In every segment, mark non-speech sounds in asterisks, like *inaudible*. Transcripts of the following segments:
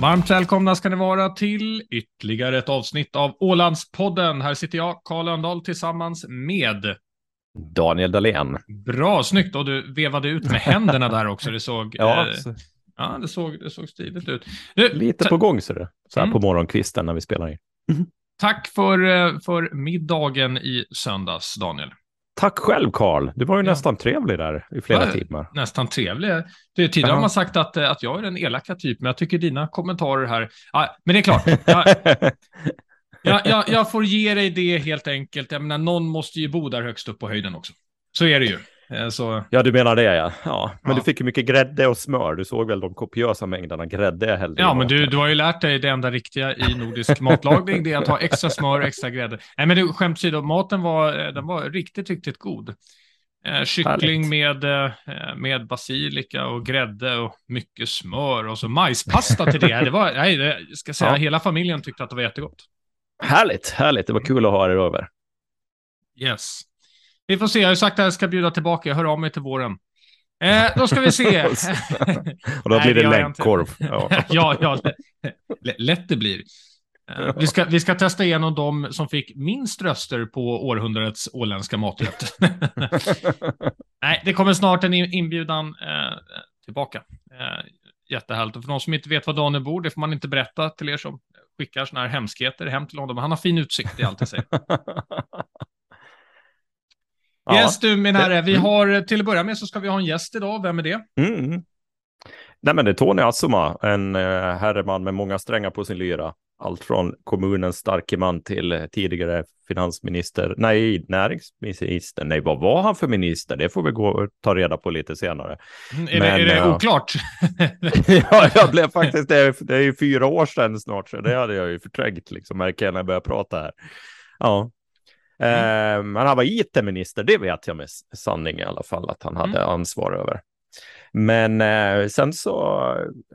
Varmt välkomna ska ni vara till ytterligare ett avsnitt av Ålandspodden. Här sitter jag, Karl Lönndahl, tillsammans med Daniel Dahlén. Bra, snyggt. Och du vevade ut med händerna där också. Det såg, Ja, eh, ja, det såg, det såg stiligt ut. Du, lite på gång så det. Så här Mm. på morgonkvisten när vi spelar in. Tack för, eh, för middagen i söndags, Daniel. Tack själv Karl. Du var ju Ja. nästan trevlig där i flera Ja. timmar. Nästan trevlig. Det, tidigare har man sagt att, att jag är den elaka typ, men jag tycker dina kommentarer här... Ja, men det är klart, *laughs* jag, jag, jag, jag får ge dig det helt enkelt. Jag menar, någon måste ju bo där högst upp på höjden också. Så är det ju. Eh, Så, ja, du menar det ja. ja. Men Ja. du fick ju mycket grädde och smör. Du såg väl de kopiösa mängderna grädde jag hällde ja, men du, du har ju lärt dig det enda riktiga i nordisk *laughs* matlagning, det är att ha extra smör och extra grädde. Nej, men du, skämt åsido, maten var, eh, den var riktigt, riktigt god. Eh, kyckling med, eh, med basilika och grädde och mycket smör och så majspasta till det. Det var, *laughs* nej, det, jag ska säga, Ja. hela familjen tyckte att det var jättegott. Härligt, härligt. Det var kul att ha er över. Yes. Vi får se, jag har ju sagt att jag ska bjuda tillbaka, jag hör av mig till våren. Eh, då ska vi se. *laughs* Och då blir det läggkorv. *laughs* Ja. ja, ja, lä- lätt det blir. Eh, Vi ska, vi ska testa igenom de som fick minst röster på århundradets åländska maträtt. *laughs* Nej, det kommer snart en in- inbjudan eh, tillbaka. Eh, jättehärligt. Och för de som inte vet var Daniel bor, det får man inte berätta till er som skickar sådana här hemskheter hem till honom. Han har fin utsikt, det är allt jag säger. Ja. Yes, du min herre, vi Mm. har till att börja med så ska vi ha en gäst idag. Vem är det? Mm. Nej, men det är Tony Assoma, en eh, herreman med många strängar på sin lyra. Allt från kommunens starke man till eh, tidigare finansminister, nej, näringsminister, nej, vad var han för minister? Det får vi gå och ta reda på lite senare. Mm, Är, Men, det, är det *laughs* oklart? ja, jag blev faktiskt, det är, det är ju fyra år sedan snart, så det hade jag ju förträngt, liksom, märker jag när jag börjar prata här. Ja. Eh, men han var IT-minister, det vet jag med sanning i alla fall, att han hade ansvar över. Men eh, sen så,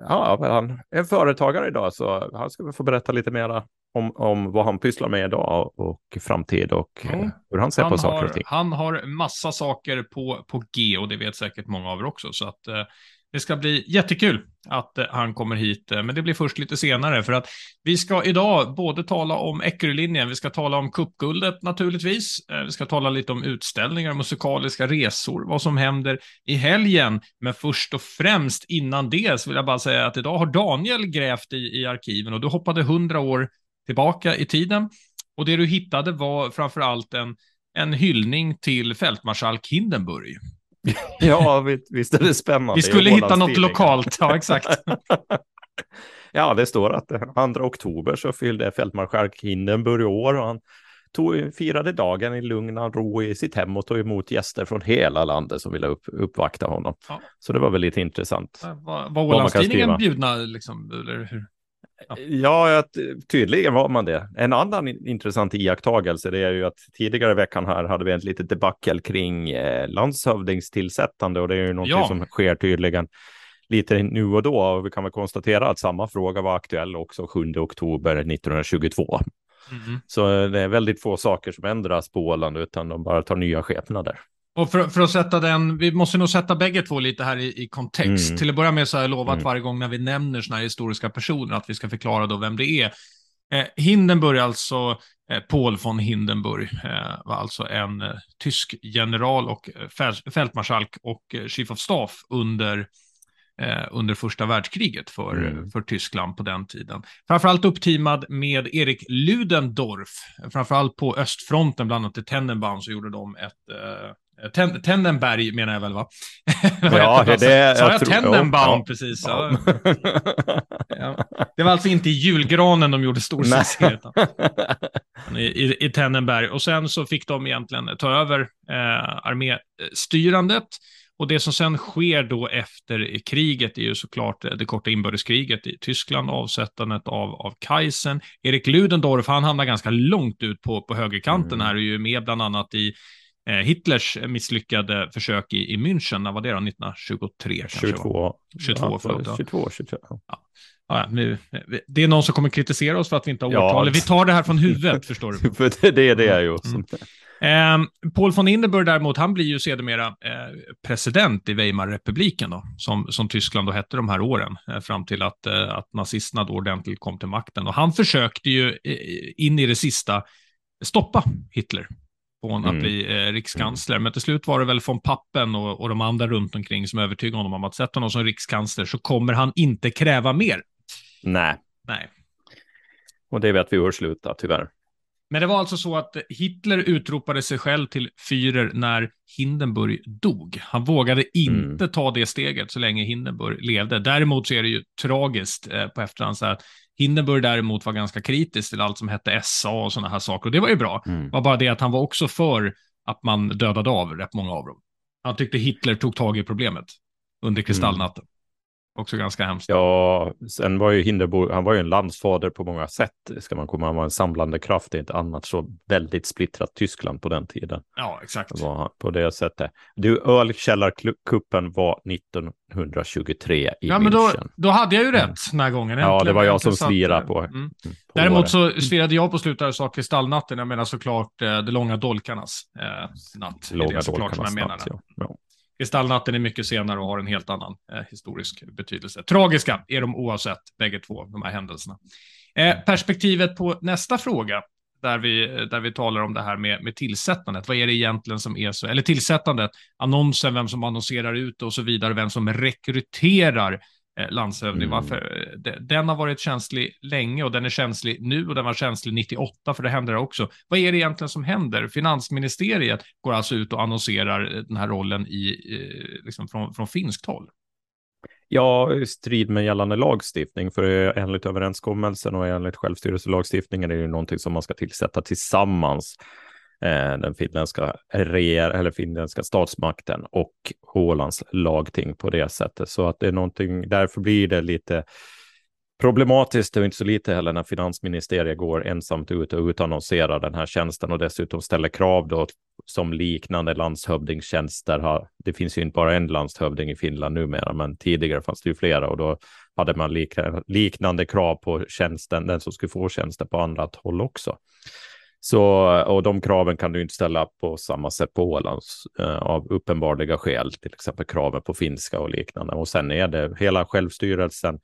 ja, han är företagare idag, så han ska väl få berätta lite mera om, om vad han pysslar med idag och framtid och Mm. hur han ser på Han saker har, och ting. han har massa saker på, på G och det vet säkert många av er också. Så att eh, det ska bli jättekul att eh, han kommer hit. Eh, men det blir först lite senare för att vi ska idag både tala om Eckerölinjen, vi ska tala om cupguldet naturligtvis. Eh, vi ska tala lite om utställningar, musikaliska resor, vad som händer i helgen. Men först och främst innan det så vill jag bara säga att idag har Daniel grävt i, i arkiven och du hoppade hundra år tillbaka i tiden. Och det du hittade var framför allt en, en hyllning till fältmarskalk Hindenburg. *laughs* Ja, visst- är det spännande. Vi skulle hitta något lokalt, ja exakt. *laughs* ja, det står att den 2 oktober så fyllde fältmarskalk Hindenburg år och han tog, firade dagen i lugn och ro i sitt hem och tog emot gäster från hela landet som ville upp, uppvakta honom. Ja. Så det var väl lite intressant. Var, var Ålandstidningen bjudna, liksom, eller hur? Ja. Tydligen var man det. En annan in- intressant iakttagelse det är ju att tidigare i veckan här hade vi ett litet debacle kring eh, landshövdingstillsättande och det är ju någonting Ja. som sker tydligen lite nu och då. Och vi kan väl konstatera att samma fråga var aktuell också 7 oktober 1922. Mhm. Så eh, det är väldigt få saker som ändras på Åland utan de bara tar nya skepnader. Och för, för att sätta den, vi måste nog sätta bägge två lite här i, i kontext. Mm. Till att börja med så har jag lovat Mm. varje gång när vi nämner sådana här historiska personer att vi ska förklara då vem det är. Eh, Hindenburg, alltså eh, Paul von Hindenburg, eh, var alltså en eh, tysk general och eh, fäl- fältmarskalk och eh, chief of staff under, under första världskriget för, Mm. för Tyskland på den tiden. Framförallt uppteamad med Erik Ludendorff, framförallt på östfronten, bland annat i Tenenbaum, så gjorde de ett eh, Ten, Tendenberg menar jag väl va? *laughs* Ja, heter det- Sa jag jag tror- Tenenbaum ja. precis? Ja. *laughs* Ja. Det var alltså inte i julgranen de gjorde stor Nej. succé, utan *laughs* i, i, i Tennenberg. Och sen så fick de egentligen ta över eh, arméstyrandet. Och det som sen sker då efter kriget är ju såklart eh, det korta inbördeskriget i Tyskland, avsättandet av, av Kaiser. Erik Ludendorff, han hamnar ganska långt ut på, på högerkanten Mm. här och är ju med bland annat i Hitlers misslyckade försök i, i München. När var det då? 1923 kanske? va? 22. 22, ja, förlåt, ja. 22, 23. ja. Ja, nu, det är någon som kommer kritisera oss för att vi inte har Ja. årtal. Vi tar det här från huvudet, *laughs* förstår du. För det, är det ju. Mm. Som, Eh, Paul von Hindenburg däremot, han blir ju sedermera eh, president i Weimarrepubliken då, som, som Tyskland då hette de här åren, eh, fram till att, eh, att nazisterna då ordentligt kom till makten. Och han försökte ju eh, in i det sista stoppa Hitler från mm. att bli eh, rikskansler. Men till slut var det väl von Pappen och, och de andra runt omkring som övertygade honom om att sätta honom som rikskansler så kommer han inte kräva mer. Nej. Nej. Och det vet vi hur sluta, tyvärr. Men det var alltså så att Hitler utropade sig själv till Führer när Hindenburg dog. Han vågade inte mm. ta det steget så länge Hindenburg levde. Däremot så är det ju tragiskt eh, på efterhand så att Hindenburg däremot var ganska kritisk till allt som hette SA och sådana här saker. Och det var ju bra. Mm. Det var bara det att han var också för att man dödade av rätt många av dem. Han tyckte Hitler tog tag i problemet under kristallnatten. Också ganska hemskt. Ja, sen var ju Hindenburg, han var ju en landsfader på många sätt, ska man komma Han var en samlande kraft i ett annat så väldigt splittrat Tyskland på den tiden. Ja, exakt. Var på det sättet. Du, ölkällarkuppen var 1923 i Ja, men då, då hade jag ju rätt mm. den här gången. Äntligen, ja, det var jag som slirade på. Mm. på. Däremot så slirade jag på slutet sa kristallnatten. Jag menar såklart eh, de långa dolkarnas eh, natt. Långa dolkarnas natt, ja. ja. Kristallnatten är mycket senare och har en helt annan eh, historisk betydelse. Tragiska är de oavsett, bägge två, de här händelserna. Eh, perspektivet på nästa fråga, där vi, där vi talar om det här med, med tillsättandet. Vad är det egentligen som är så, eller tillsättandet, annonsen, vem som annonserar ut och så vidare, vem som rekryterar Eh, landshövding. Mm. Varför? Eh, den har varit känslig länge och den är känslig nu och den var känslig 98 för det händer också. Vad är det egentligen som händer? Finansministeriet går alltså ut och annonserar eh, den här rollen i, liksom från, från finskt håll. Ja, i strid med gällande lagstiftning, för enligt överenskommelsen och enligt självstyrelselagstiftningen är det någonting som man ska tillsätta tillsammans Eh, Eh, den finländska reger eller finländska statsmakten och Ålands lagting på det sättet. Så att det är någonting, därför blir det lite problematiskt och inte så lite heller när finansministeriet går ensamt ut och utannonserar den här tjänsten och dessutom ställer krav då som liknande landshövdingtjänster har. Det finns ju inte bara en landshövding i Finland numera, men tidigare fanns det ju flera och då hade man liknande krav på tjänsten, den som skulle få tjänsten på andra håll också. Så, och de kraven kan du inte ställa på samma sätt på Åland eh, av uppenbarliga skäl, till exempel kraven på finska och liknande. Och sen är det hela självstyrelsens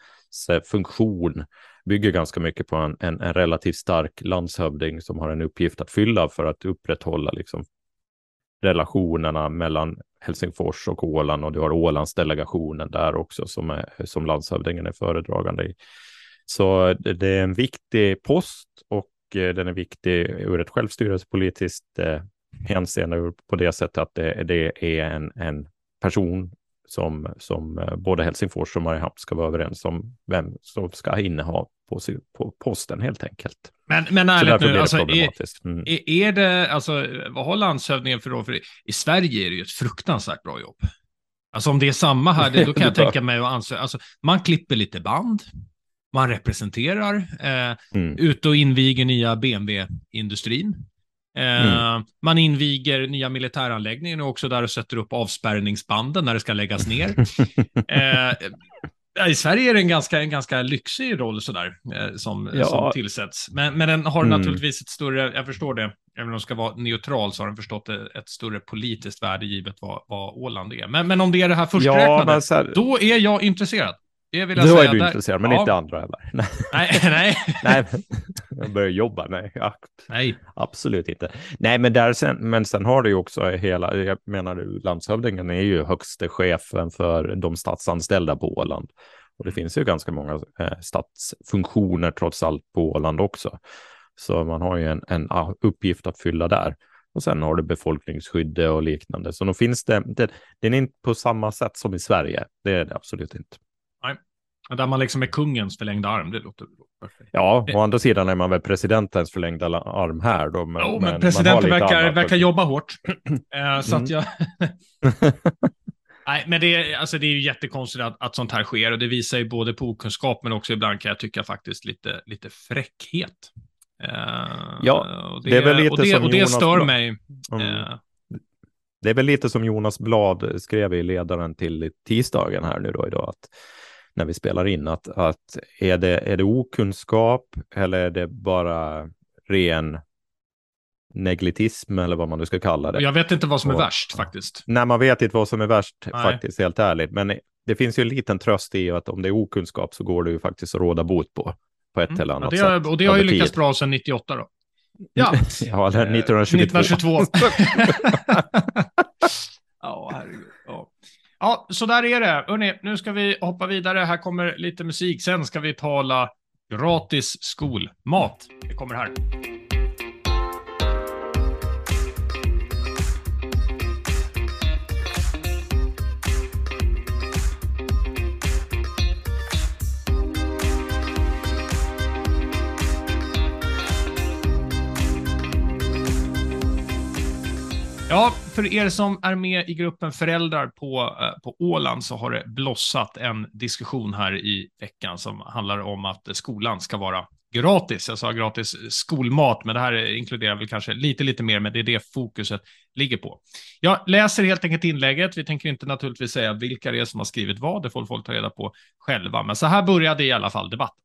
funktion bygger ganska mycket på en, en, en, relativt stark landshövding som har en uppgift att fylla för att upprätthålla liksom, relationerna mellan Helsingfors och Åland och du har Ålandsdelegationen där också som, är, som landshövdingen är föredragande i. Så det är en viktig post och den är viktig ur ett självstyrelsepolitiskt eh, hänseende på det sättet att det, det är en, en person som, som eh, både Helsingfors och Mariehamn ska vara överens om vem som ska inneha på, på posten helt enkelt. Men, men ärligt nu, alltså, är, mm. är, är, det, alltså, vad har landshövdingen för roll? För i Sverige är det ju ett fruktansvärt bra jobb. Alltså om det är samma här, då kan jag *laughs* tänka mig att ansöka, alltså man klipper lite band, man representerar, eh, mm. ute och inviger nya BMW-industrin. Eh, mm. Man inviger nya militäranläggningar och också där och sätter upp avspärrningsbanden när det ska läggas ner. *laughs* eh, I Sverige är det en ganska, en ganska lyxig roll sådär, eh, som, ja. som tillsätts. Men, men den har mm. naturligtvis ett större, jag förstår det, även om den ska vara neutral så har den förstått ett större politiskt värde givet vad, vad Åland är. Men, men om det är det här försträknade, ja, här... då är jag intresserad. Det vill jag Då säga. är du intresserad, men ja. inte andra heller. *laughs* Nej, nej. *laughs* nej, jag börjar jobba, nej. Nej. Absolut inte. Nej, men, där sen, men sen har du ju också hela, jag menar landshövdingen är ju högste chefen för de statsanställda på Åland. Och det finns ju ganska många eh, statsfunktioner trots allt på Åland också. Så man har ju en, en uppgift att fylla där. Och sen har du befolkningsskydd och liknande. Så då finns det, det, den är inte på samma sätt som i Sverige. Det är det absolut inte. Där man liksom är kungens förlängda arm, det låter perfekt. Ja, å andra sidan är man väl presidentens förlängda arm här. Då, men, jo, men, men presidenten verkar, verkar jobba hårt. *clears throat* eh, så mm. att jag... *laughs* Nej, men det är, alltså det är ju jättekonstigt att, att sånt här sker och det visar ju både på okunskap men också ibland kan jag tycka faktiskt lite, lite fräckhet. Uh, ja, det, det, är väl lite och det, som och det stör mig. Mm. Uh, det är väl lite som Jonas Blad skrev i ledaren till tisdagen här nu då idag, att när vi spelar in, att, att är, det, är det okunskap eller är det bara ren neglitism eller vad man nu ska kalla det. Jag vet inte vad som är Och- värst faktiskt. Nej, man vet inte vad som är värst Nej. faktiskt, helt ärligt. Men det finns ju en liten tröst i att om det är okunskap så går det ju faktiskt att råda bot på, på ett eller Mm. Ja, annat det, sätt. har- och det har ju lyckats bra sedan 98 då. Ja, *laughs* Ja, eller Eh, 1922. 1922. *laughs* *laughs* ja, så där är det. Hörrni, nu ska vi hoppa vidare. Här kommer lite musik. Sen ska vi tala gratis skolmat. Det kommer här. Ja, för er som är med i gruppen föräldrar på, eh, på Åland så har det blossat en diskussion här i veckan som handlar om att skolan ska vara gratis. Jag sa gratis skolmat, men det här inkluderar väl kanske lite, lite mer, men det är det fokuset ligger på. Jag läser helt enkelt inlägget. Vi tänker inte naturligtvis säga vilka det är som har skrivit vad, det får folk ta reda på själva, men så här började i alla fall debatten.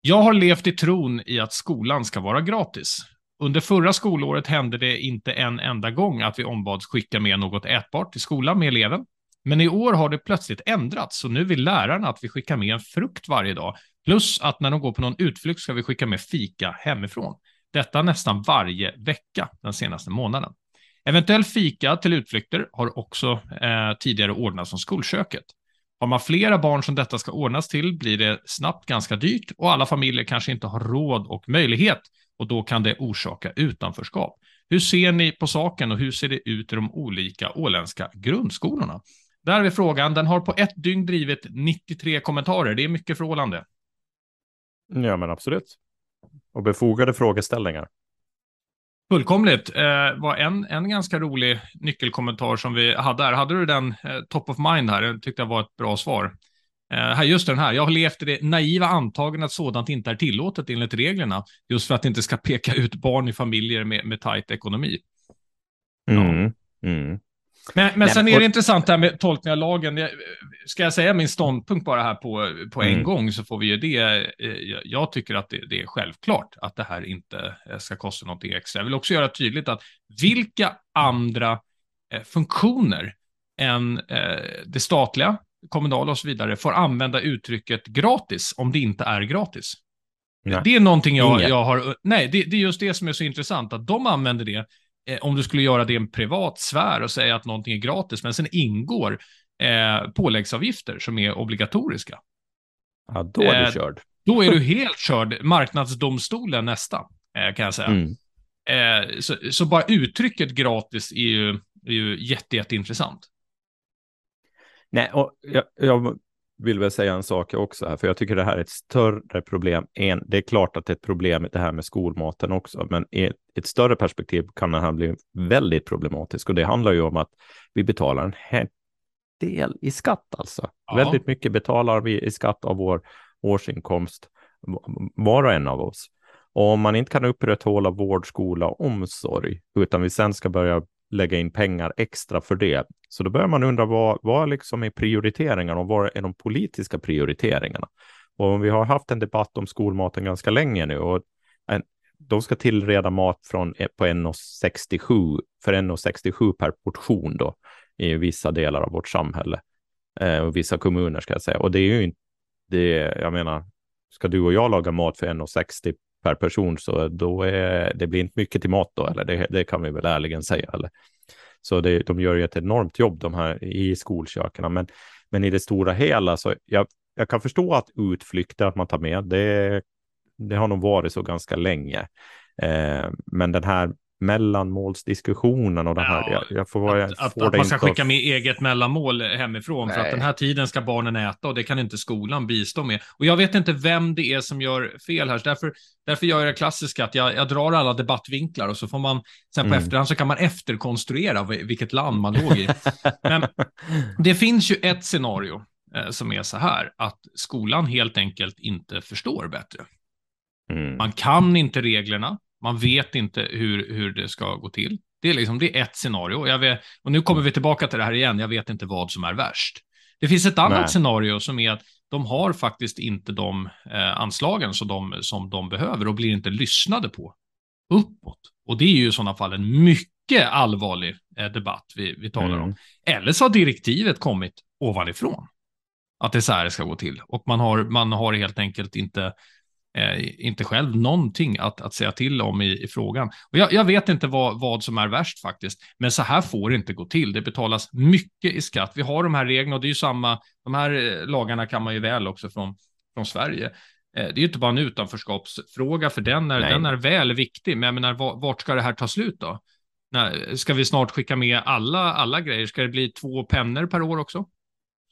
Jag har levt i tron i att skolan ska vara gratis. Under förra skolåret hände det inte en enda gång att vi ombads skicka med något ätbart till skolan med eleven. Men i år har det plötsligt ändrats, så nu vill lärarna att vi skickar med en frukt varje dag. Plus att när de går på någon utflykt ska vi skicka med fika hemifrån. Detta nästan varje vecka den senaste månaden. Eventuell fika till utflykter har också eh, tidigare ordnats som skolköket. Har man flera barn som detta ska ordnas till blir det snabbt ganska dyrt och alla familjer kanske inte har råd och möjlighet och då kan det orsaka utanförskap. Hur ser ni på saken och hur ser det ut i de olika åländska grundskolorna? Där är frågan. Den har på ett dygn drivit 93 kommentarer. Det är mycket för Åland det. Ja, men absolut. Och befogade frågeställningar. Fullkomligt. Eh, var en, en ganska rolig nyckelkommentar som vi hade här. Hade du den eh, top of mind här? Det tyckte jag var ett bra svar. Eh, här, just den här. Jag har levt i det naiva antagandet att sådant inte är tillåtet enligt reglerna. Just för att det inte ska *laughs* peka ut barn i familjer med, med tajt ekonomi. Mm. Mm. Men, men sen är det intressant det här med tolkning av lagen. Jag- Ska jag säga min ståndpunkt bara här på, på en Mm. gång så får vi ju det. Eh, jag- tycker att det, det är självklart att det här inte eh, ska kosta något extra. Jag vill också göra tydligt att vilka andra funktioner än det statliga, kommunala och så vidare får använda uttrycket gratis om det inte är gratis. Nej. Det är någonting jag, jag har... Nej, det, det är just det som är så intressant, att de använder det eh, om du skulle göra det i en privat sfär och säga att någonting är gratis, men sen ingår eh, påläggsavgifter som är obligatoriska. Ja, då är du Eh, körd. Då är du *laughs* helt körd. Marknadsdomstolen nästa, eh, kan jag säga. Mm. Eh, så, så bara uttrycket gratis är ju, är ju jätte, jätteintressant. Nej, och jag, jag vill väl säga en sak också här, för jag tycker det här är ett större problem. En, det är klart att det är ett problem det här med skolmaten också, men i ett, större perspektiv kan det här bli väldigt problematiskt. Och det handlar ju om att vi betalar en hel del i skatt alltså. Ja. Väldigt mycket betalar vi i skatt av vår årsinkomst, var och en av oss. Och om man inte kan upprätthålla vård, skola och omsorg, utan vi sen ska börja lägga in pengar extra för det. Så då börjar man undra vad, vad liksom är prioriteringarna och vad är de politiska prioriteringarna? Och vi har haft en debatt om skolmaten ganska länge nu och en, de ska tillreda mat från, eh, på 1,67 för 1,67 per portion då i vissa delar av vårt samhälle eh, och vissa kommuner ska jag säga. Och det är ju inte, det, jag menar, ska du och jag laga mat för 1,60 per person så då är det blir inte mycket till mat då, eller det, det kan vi väl ärligen säga. Eller? Så det, de gör ju ett enormt jobb de här i skolköken, men, men i det stora hela så jag, jag kan förstå att utflykter att man tar med, det, det har nog varit så ganska länge. Eh, men den här mellanmålsdiskussionen och det här, Ja, jag, jag får, jag Att, att, får att det man ska att- skicka med eget mellanmål hemifrån för att Nej. den här tiden ska barnen äta och det kan inte skolan bistå med. Och jag vet inte vem det är som gör fel här, så därför, därför gör jag det klassiska att jag, jag drar alla debattvinklar och så får man sen på Mm. efterhand så kan man efterkonstruera vil- vilket land man låg i. *laughs* Men det finns ju ett scenario eh, som är så här att skolan helt enkelt inte förstår bättre. Mm. Man kan inte reglerna. Man vet inte hur, hur det ska gå till. Det är, liksom, det är ett scenario. Jag vet, och nu kommer vi tillbaka till det här igen. Jag vet inte vad som är värst. Det finns ett annat Nej. scenario som är att de har faktiskt inte de eh, anslagen som de, som de behöver och blir inte lyssnade på uppåt. Och det är ju i sådana fall en mycket allvarlig eh, debatt vi, vi talar mm. om. Eller så har direktivet kommit ovanifrån. Att det är så här det ska gå till. Och man har, man har helt enkelt inte, eh, inte själv någonting att, att säga till om i, i frågan. Och jag, jag, vet inte vad, vad som är värst faktiskt. Men så här får det inte gå till. Det betalas mycket i skatt. Vi har de här reglerna och det är ju samma. De här eh, lagarna kan man ju väl också från, från Sverige. Eh, det är ju inte bara en utanförskapsfråga, för den är, den är väl viktig. Men jag menar, vart ska det här ta slut då? Ska vi snart skicka med alla, alla grejer? Ska det bli två pennor per år också?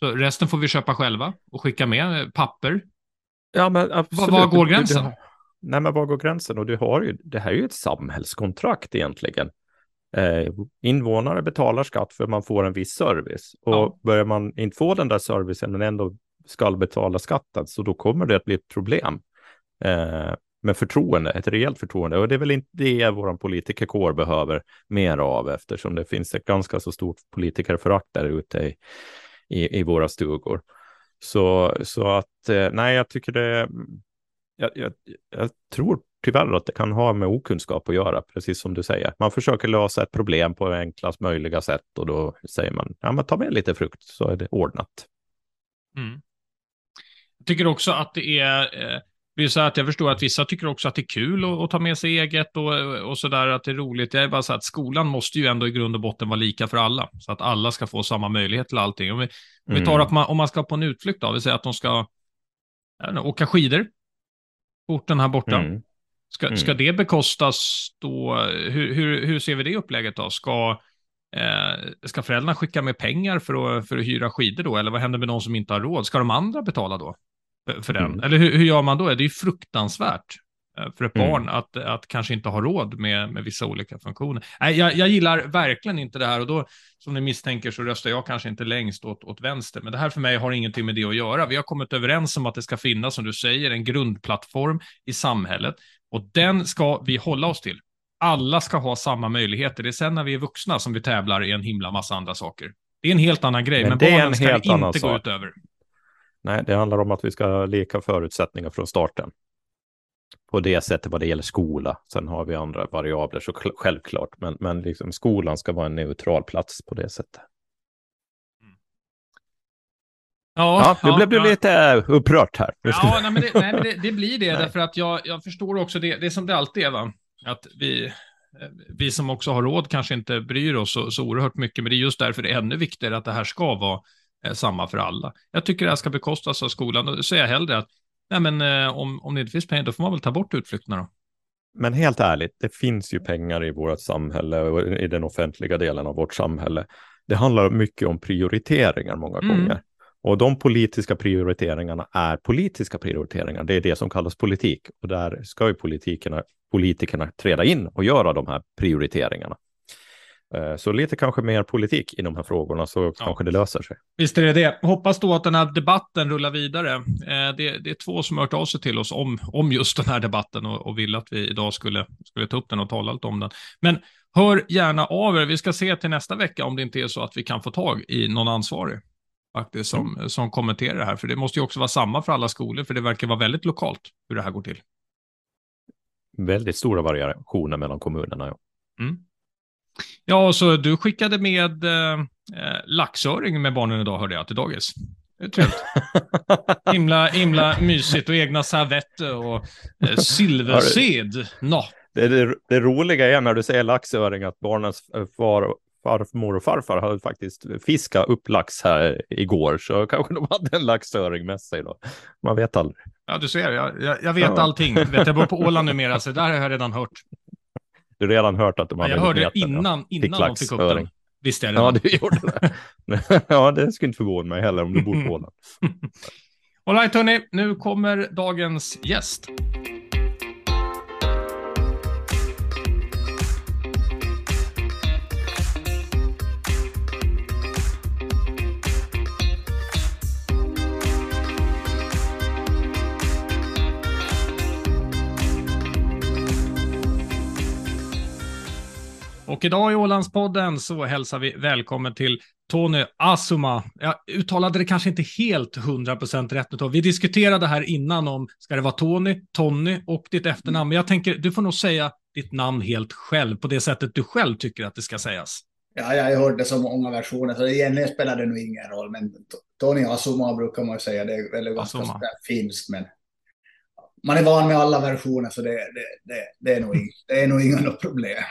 Så resten får vi köpa själva och skicka med papper. Ja, men absolut. Var, var går gränsen? Du, du, nej, men var går gränsen? Och du har ju, det här är ju ett samhällskontrakt egentligen. Eh, invånare betalar skatt för man får en viss service. Och ja. börjar man inte få den där servicen men ändå ska betala skatten, så då kommer det att bli ett problem. Eh, med förtroende, ett rejält förtroende. Och det är väl inte det vår politikerkår behöver mer av eftersom det finns ett ganska så stort politikerförakt där ute i, i, i våra stugor. Så, så att eh, nej, jag tycker det. Jag, jag, jag tror tyvärr att det kan ha med okunskap att göra, precis som du säger. Man försöker lösa ett problem på enklast möjliga sätt och då säger man, ja men ta med lite frukt så är det ordnat. Mm. Jag tycker också att det är, eh, det är så att jag förstår att vissa tycker också att det är kul att, att ta med sig eget och, och så där, att det är roligt. Det är bara så att skolan måste ju ändå i grund och botten vara lika för alla, så att alla ska få samma möjlighet till allting. Om vi, om vi tar mm. att man, om man ska på en utflykt då, vi säger att de ska inte, åka skidor orten här borta. Mm. Ska, mm. ska det bekostas då? Hur, hur, hur ser vi det upplägget då? Ska, eh, ska föräldrarna skicka med pengar för att, för att hyra skidor då? Eller vad händer med de som inte har råd? Ska de andra betala då? För den. Mm. Eller hur, hur gör man då? Det är ju fruktansvärt eh, för ett mm. barn att, att kanske inte ha råd med, med vissa olika funktioner. Nej, jag, jag gillar verkligen inte det här och då, som ni misstänker, så röstar jag kanske inte längst åt, åt vänster. Men det här för mig har ingenting med det att göra. Vi har kommit överens om att det ska finnas, som du säger, en grundplattform i samhället och den ska vi hålla oss till. Alla ska ha samma möjligheter. Det är sen när vi är vuxna som vi tävlar i en himla massa andra saker. Det är en helt annan grej, men, men barnen ska inte gå sak. ut över. Nej, det handlar om att vi ska ha lika förutsättningar från starten. På det sättet vad det gäller skola. Sen har vi andra variabler så självklart, men, men liksom skolan ska vara en neutral plats på det sättet. Ja, ja, nu blev du ja. lite upprört här. Ja, nej, men, det, nej, men det, det, blir det, *laughs* därför att jag, jag förstår också det, det är som det alltid är, va? att vi, eh, vi som också har råd kanske inte bryr oss så, så oerhört mycket, men det är just därför det är ännu viktigare att det här ska vara eh, samma för alla. Jag tycker det här ska bekostas av skolan då säger jag hellre att nej men, eh, om, om det inte finns pengar då får man väl ta bort utflykterna då. Men helt ärligt, det finns ju pengar i vårt samhälle och i den offentliga delen av vårt samhälle. Det handlar mycket om prioriteringar många mm. gånger. Och de politiska prioriteringarna är politiska prioriteringar. Det är det som kallas politik. Och där ska ju politikerna, politikerna träda in och göra de här prioriteringarna. Eh, så lite kanske mer politik i de här frågorna så ja. kanske det löser sig. Visst är det det. Hoppas då att den här debatten rullar vidare. Eh, det, det är två som har hört av sig till oss om, om just den här debatten och, och vill att vi idag skulle, skulle ta upp den och tala lite om den. Men hör gärna av er. Vi ska se till nästa vecka om det inte är så att vi kan få tag i någon ansvarig faktiskt som, mm. som kommenterar det här. För det måste ju också vara samma för alla skolor, för det verkar vara väldigt lokalt hur det här går till. Väldigt stora variationer mellan kommunerna. Ja. Mm. Ja, så du skickade med eh, eh, laxöring med barnen idag, hörde jag, till dagis. Det är trevligt. *laughs* himla, himla mysigt och egna servetter och eh, silversed. No. Det, det, det, roliga är när du säger laxöring att barnens far, farmor och farfar hade faktiskt fiskat upp lax här igår, så kanske de hade en laxöring med sig då. Man vet aldrig. Ja, du ser, jag, jag, jag vet ja. allting. Vet, jag bor på Åland numera, så där har jag redan hört. Du har redan hört att de hade Jag hörde innan, innan de fick upp den. Visste jag redan. Ja, du gjorde det. *laughs* ja, det skulle inte förvåna mig heller om du bor på *laughs* Åland. All right, hörni, nu kommer dagens gäst. Och idag i Ålandspodden så hälsar vi välkommen till Tony Asuma. Jag uttalade det kanske inte helt 100% rätt. Vi diskuterade här innan om, ska det vara Tony, Tony och ditt efternamn? Men jag tänker, du får nog säga ditt namn helt själv, på det sättet du själv tycker att det ska sägas? Ja, jag har hört det så många versioner, så egentligen spelar det nog ingen roll. Men Tony Asuma brukar man säga, det är väl ganska finskt, men man är van med alla versioner, så det, det, det, det är, nog, det är nog inga *laughs* problem.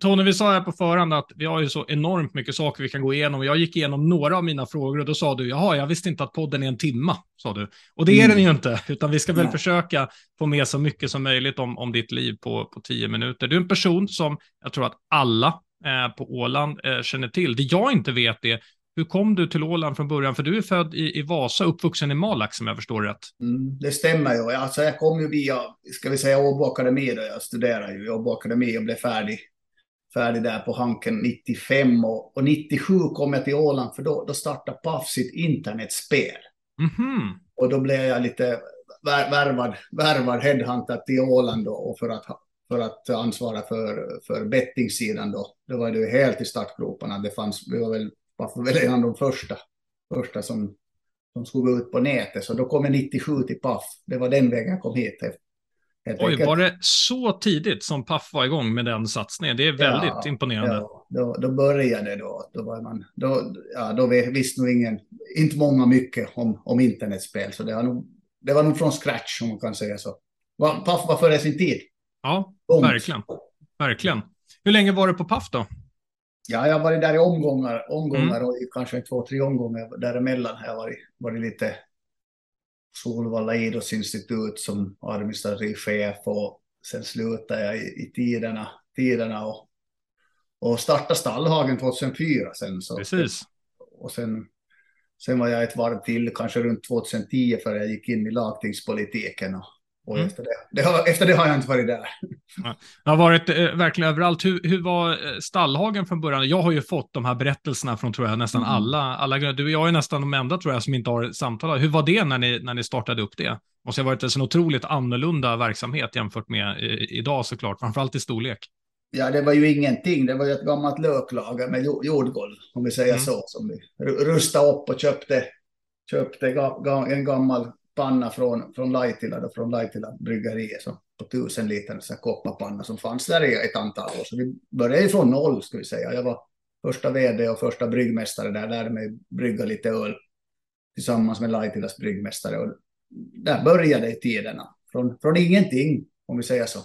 Tony, vi sa här på förhand att vi har ju så enormt mycket saker vi kan gå igenom. Jag gick igenom några av mina frågor och då sa du, jaha, jag visste inte att podden är en timma, sa du. Och det är mm. den ju inte, utan vi ska väl ja. försöka få med så mycket som möjligt om, om ditt liv på, på tio minuter. Du är en person som jag tror att alla eh, på Åland eh, känner till. Det jag inte vet är, hur kom du till Åland från början? För du är född i, i Vasa, uppvuxen i Malax om jag förstår rätt. Mm, det stämmer ju. Alltså, jag kom ju via, ska vi säga Åbo Akademi då. Jag studerade ju i Åbo Akademi och blev färdig färdig där på Hanken 95 och, och 97 kom jag till Åland för då, då startade Paf sitt internetspel. Mm -hmm. Och då blev jag lite värvad, värvad headhunter till Åland då, och för att, för att ansvara för, för bettingsidan då. Då var det ju helt i startgroparna. Det fanns, vi var väl, var väl en av de första, första som, som skulle gå ut på nätet. Så då kom jag 97 till Paf. Det var den vägen jag kom hit Oj, var det så tidigt som Paff var igång med den satsningen? Det är väldigt ja, imponerande. Ja, då, då började det då. Då, var man, då, ja, då visste nog ingen, inte många mycket om, om internetspel. Så det var, nog, det var nog från scratch om man kan säga så. Paff var före sin tid. Ja, Långt. verkligen. Verkligen. Hur länge var du på Paff då? Ja, jag har varit där i omgångar, omgångar mm. och kanske två, tre omgångar däremellan har jag varit, varit lite Solvalla idrottsinstitut som administrativ chef och sen slutade jag i, i tiderna, tiderna och, och startade Stallhagen 2004 sen. Så, Precis. Och sen, sen var jag ett varv till, kanske runt 2010, för jag gick in i lagtingspolitiken och, och mm. efter, det, det har, efter det har jag inte varit där. Det har varit eh, verkligen överallt. Hur, hur var eh, Stallhagen från början? Jag har ju fått de här berättelserna från tror jag nästan mm. alla. alla. Du och jag är nästan de enda tror jag som inte har samtalat. Hur var det när ni, när ni startade upp det? Måste ha varit en så otroligt annorlunda verksamhet jämfört med i, eh, idag såklart, framförallt i storlek. Ja, det var ju ingenting. Det var ju ett gammalt löklager med jordgolv, om vi säger mm. så, som vi rustade upp och köpte, köpte en gammal panna från, från Laitila, från Laitila bryggeriet, så på tusen liter så kopparpanna som fanns där i ett antal år. Så vi började från noll, ska vi säga. Jag var första vd och första bryggmästare där, lärde mig brygga lite öl tillsammans med Laitilas bryggmästare. Och där började i tiderna, från, från ingenting, om vi säger så.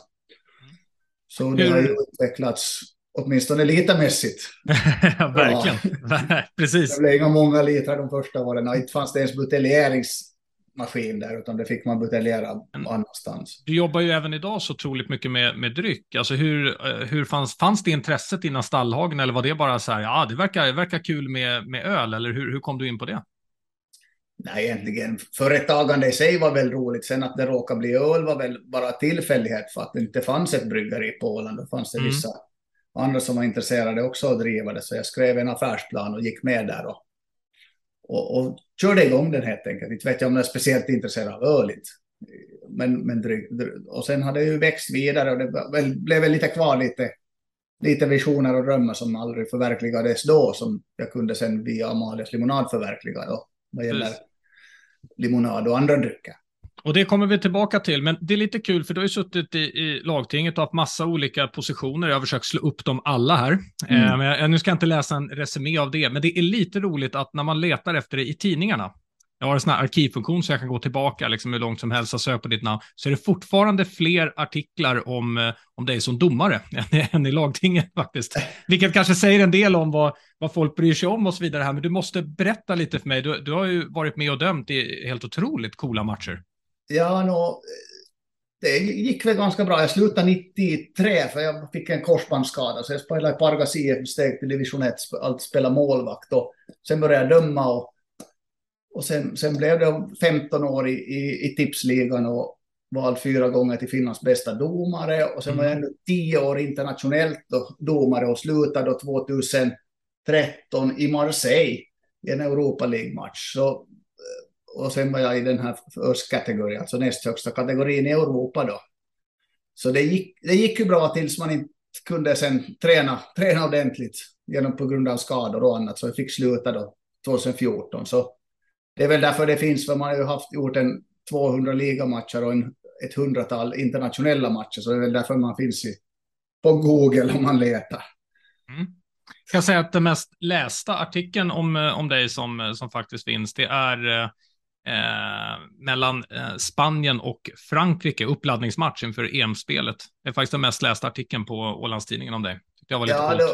Så det har ju utvecklats åtminstone litermässigt. *laughs* ja, verkligen. Ja. *laughs* Precis. Det blev inga många liter de första åren. Inte fanns det ens buteljerings maskin där, utan det fick man buteljera annanstans. Du jobbar ju även idag så otroligt mycket med, med dryck. Alltså hur, eh, hur fanns, fanns det intresset innan Stallhagen eller var det bara så här, ja, det verkar, det verkar kul med, med öl, eller hur, hur kom du in på det? Nej, egentligen. Företagande i sig var väl roligt. Sen att det råkade bli öl var väl bara tillfällighet för att det inte fanns ett bryggeri på Åland. Då fanns det mm. vissa andra som var intresserade också att driva det. Så jag skrev en affärsplan och gick med där. Och och, och körde igång den helt enkelt. Inte vet jag om jag är speciellt intresserad av öl. Men, men dryg, dryg. Och sen har det ju växt vidare och det blev väl lite kvar lite, lite visioner och drömmar som aldrig förverkligades då som jag kunde sen via Amalias limonad förverkliga då, vad gäller Precis. limonad och andra drycker. Och det kommer vi tillbaka till, men det är lite kul för du har ju suttit i, i lagtinget och haft massa olika positioner. Jag har försökt slå upp dem alla här. Mm. Eh, men jag, nu ska jag inte läsa en resumé av det, men det är lite roligt att när man letar efter det i tidningarna, jag har en sån här arkivfunktion så jag kan gå tillbaka liksom hur långt som helst och söka på ditt namn, så är det fortfarande fler artiklar om, eh, om dig som domare *laughs* än i lagtinget faktiskt. Vilket kanske säger en del om vad, vad folk bryr sig om och så vidare här, men du måste berätta lite för mig. Du, du har ju varit med och dömt i helt otroligt coola matcher. Ja, no, det gick väl ganska bra. Jag slutade 93 för jag fick en korsbandsskada. Så jag spelade i Pargas IF, steg till division 1, allt spela målvakt. Och sen började jag döma och, och sen, sen blev det 15 år i, i, i tipsligan och vald fyra gånger till Finlands bästa domare. Och sen var jag mm. ännu 10 år internationellt då, domare och slutade då 2013 i Marseille i en Europa League-match. Så och sen var jag i den här first alltså näst högsta kategorin i Europa då. Så det gick, det gick ju bra tills man inte kunde sen träna, träna ordentligt genom på grund av skador och annat, så jag fick sluta då 2014. Så det är väl därför det finns, för man har ju haft, gjort en 200 ligamatcher och en, ett hundratal internationella matcher, så det är väl därför man finns i, på Google om man letar. Mm. Jag kan säga att den mest lästa artikeln om, om dig som, som faktiskt finns, det är eh, mellan eh, Spanien och Frankrike, uppladdningsmatch inför EM-spelet. Det är faktiskt den mest lästa artikeln på Ålandstidningen om dig. Det var lite ja, det,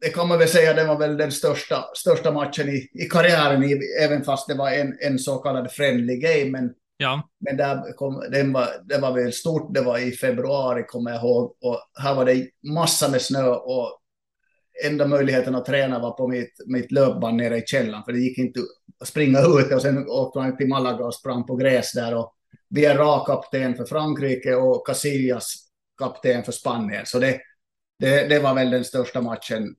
det kan man väl säga, det var väl den största, största matchen i, i karriären, i, även fast det var en, en så kallad friendly game. Men, ja. men där kom, den var, det var väl stort, det var i februari kommer jag ihåg. Och här var det massa med snö och enda möjligheten att träna var på mitt, mitt löpband nere i källaren, för det gick inte att springa ut. Och sen åkte man till Malaga och sprang på gräs där. Och Vieira kapten för Frankrike och Casillas kapten för Spanien. Så det, det, det var väl den största matchen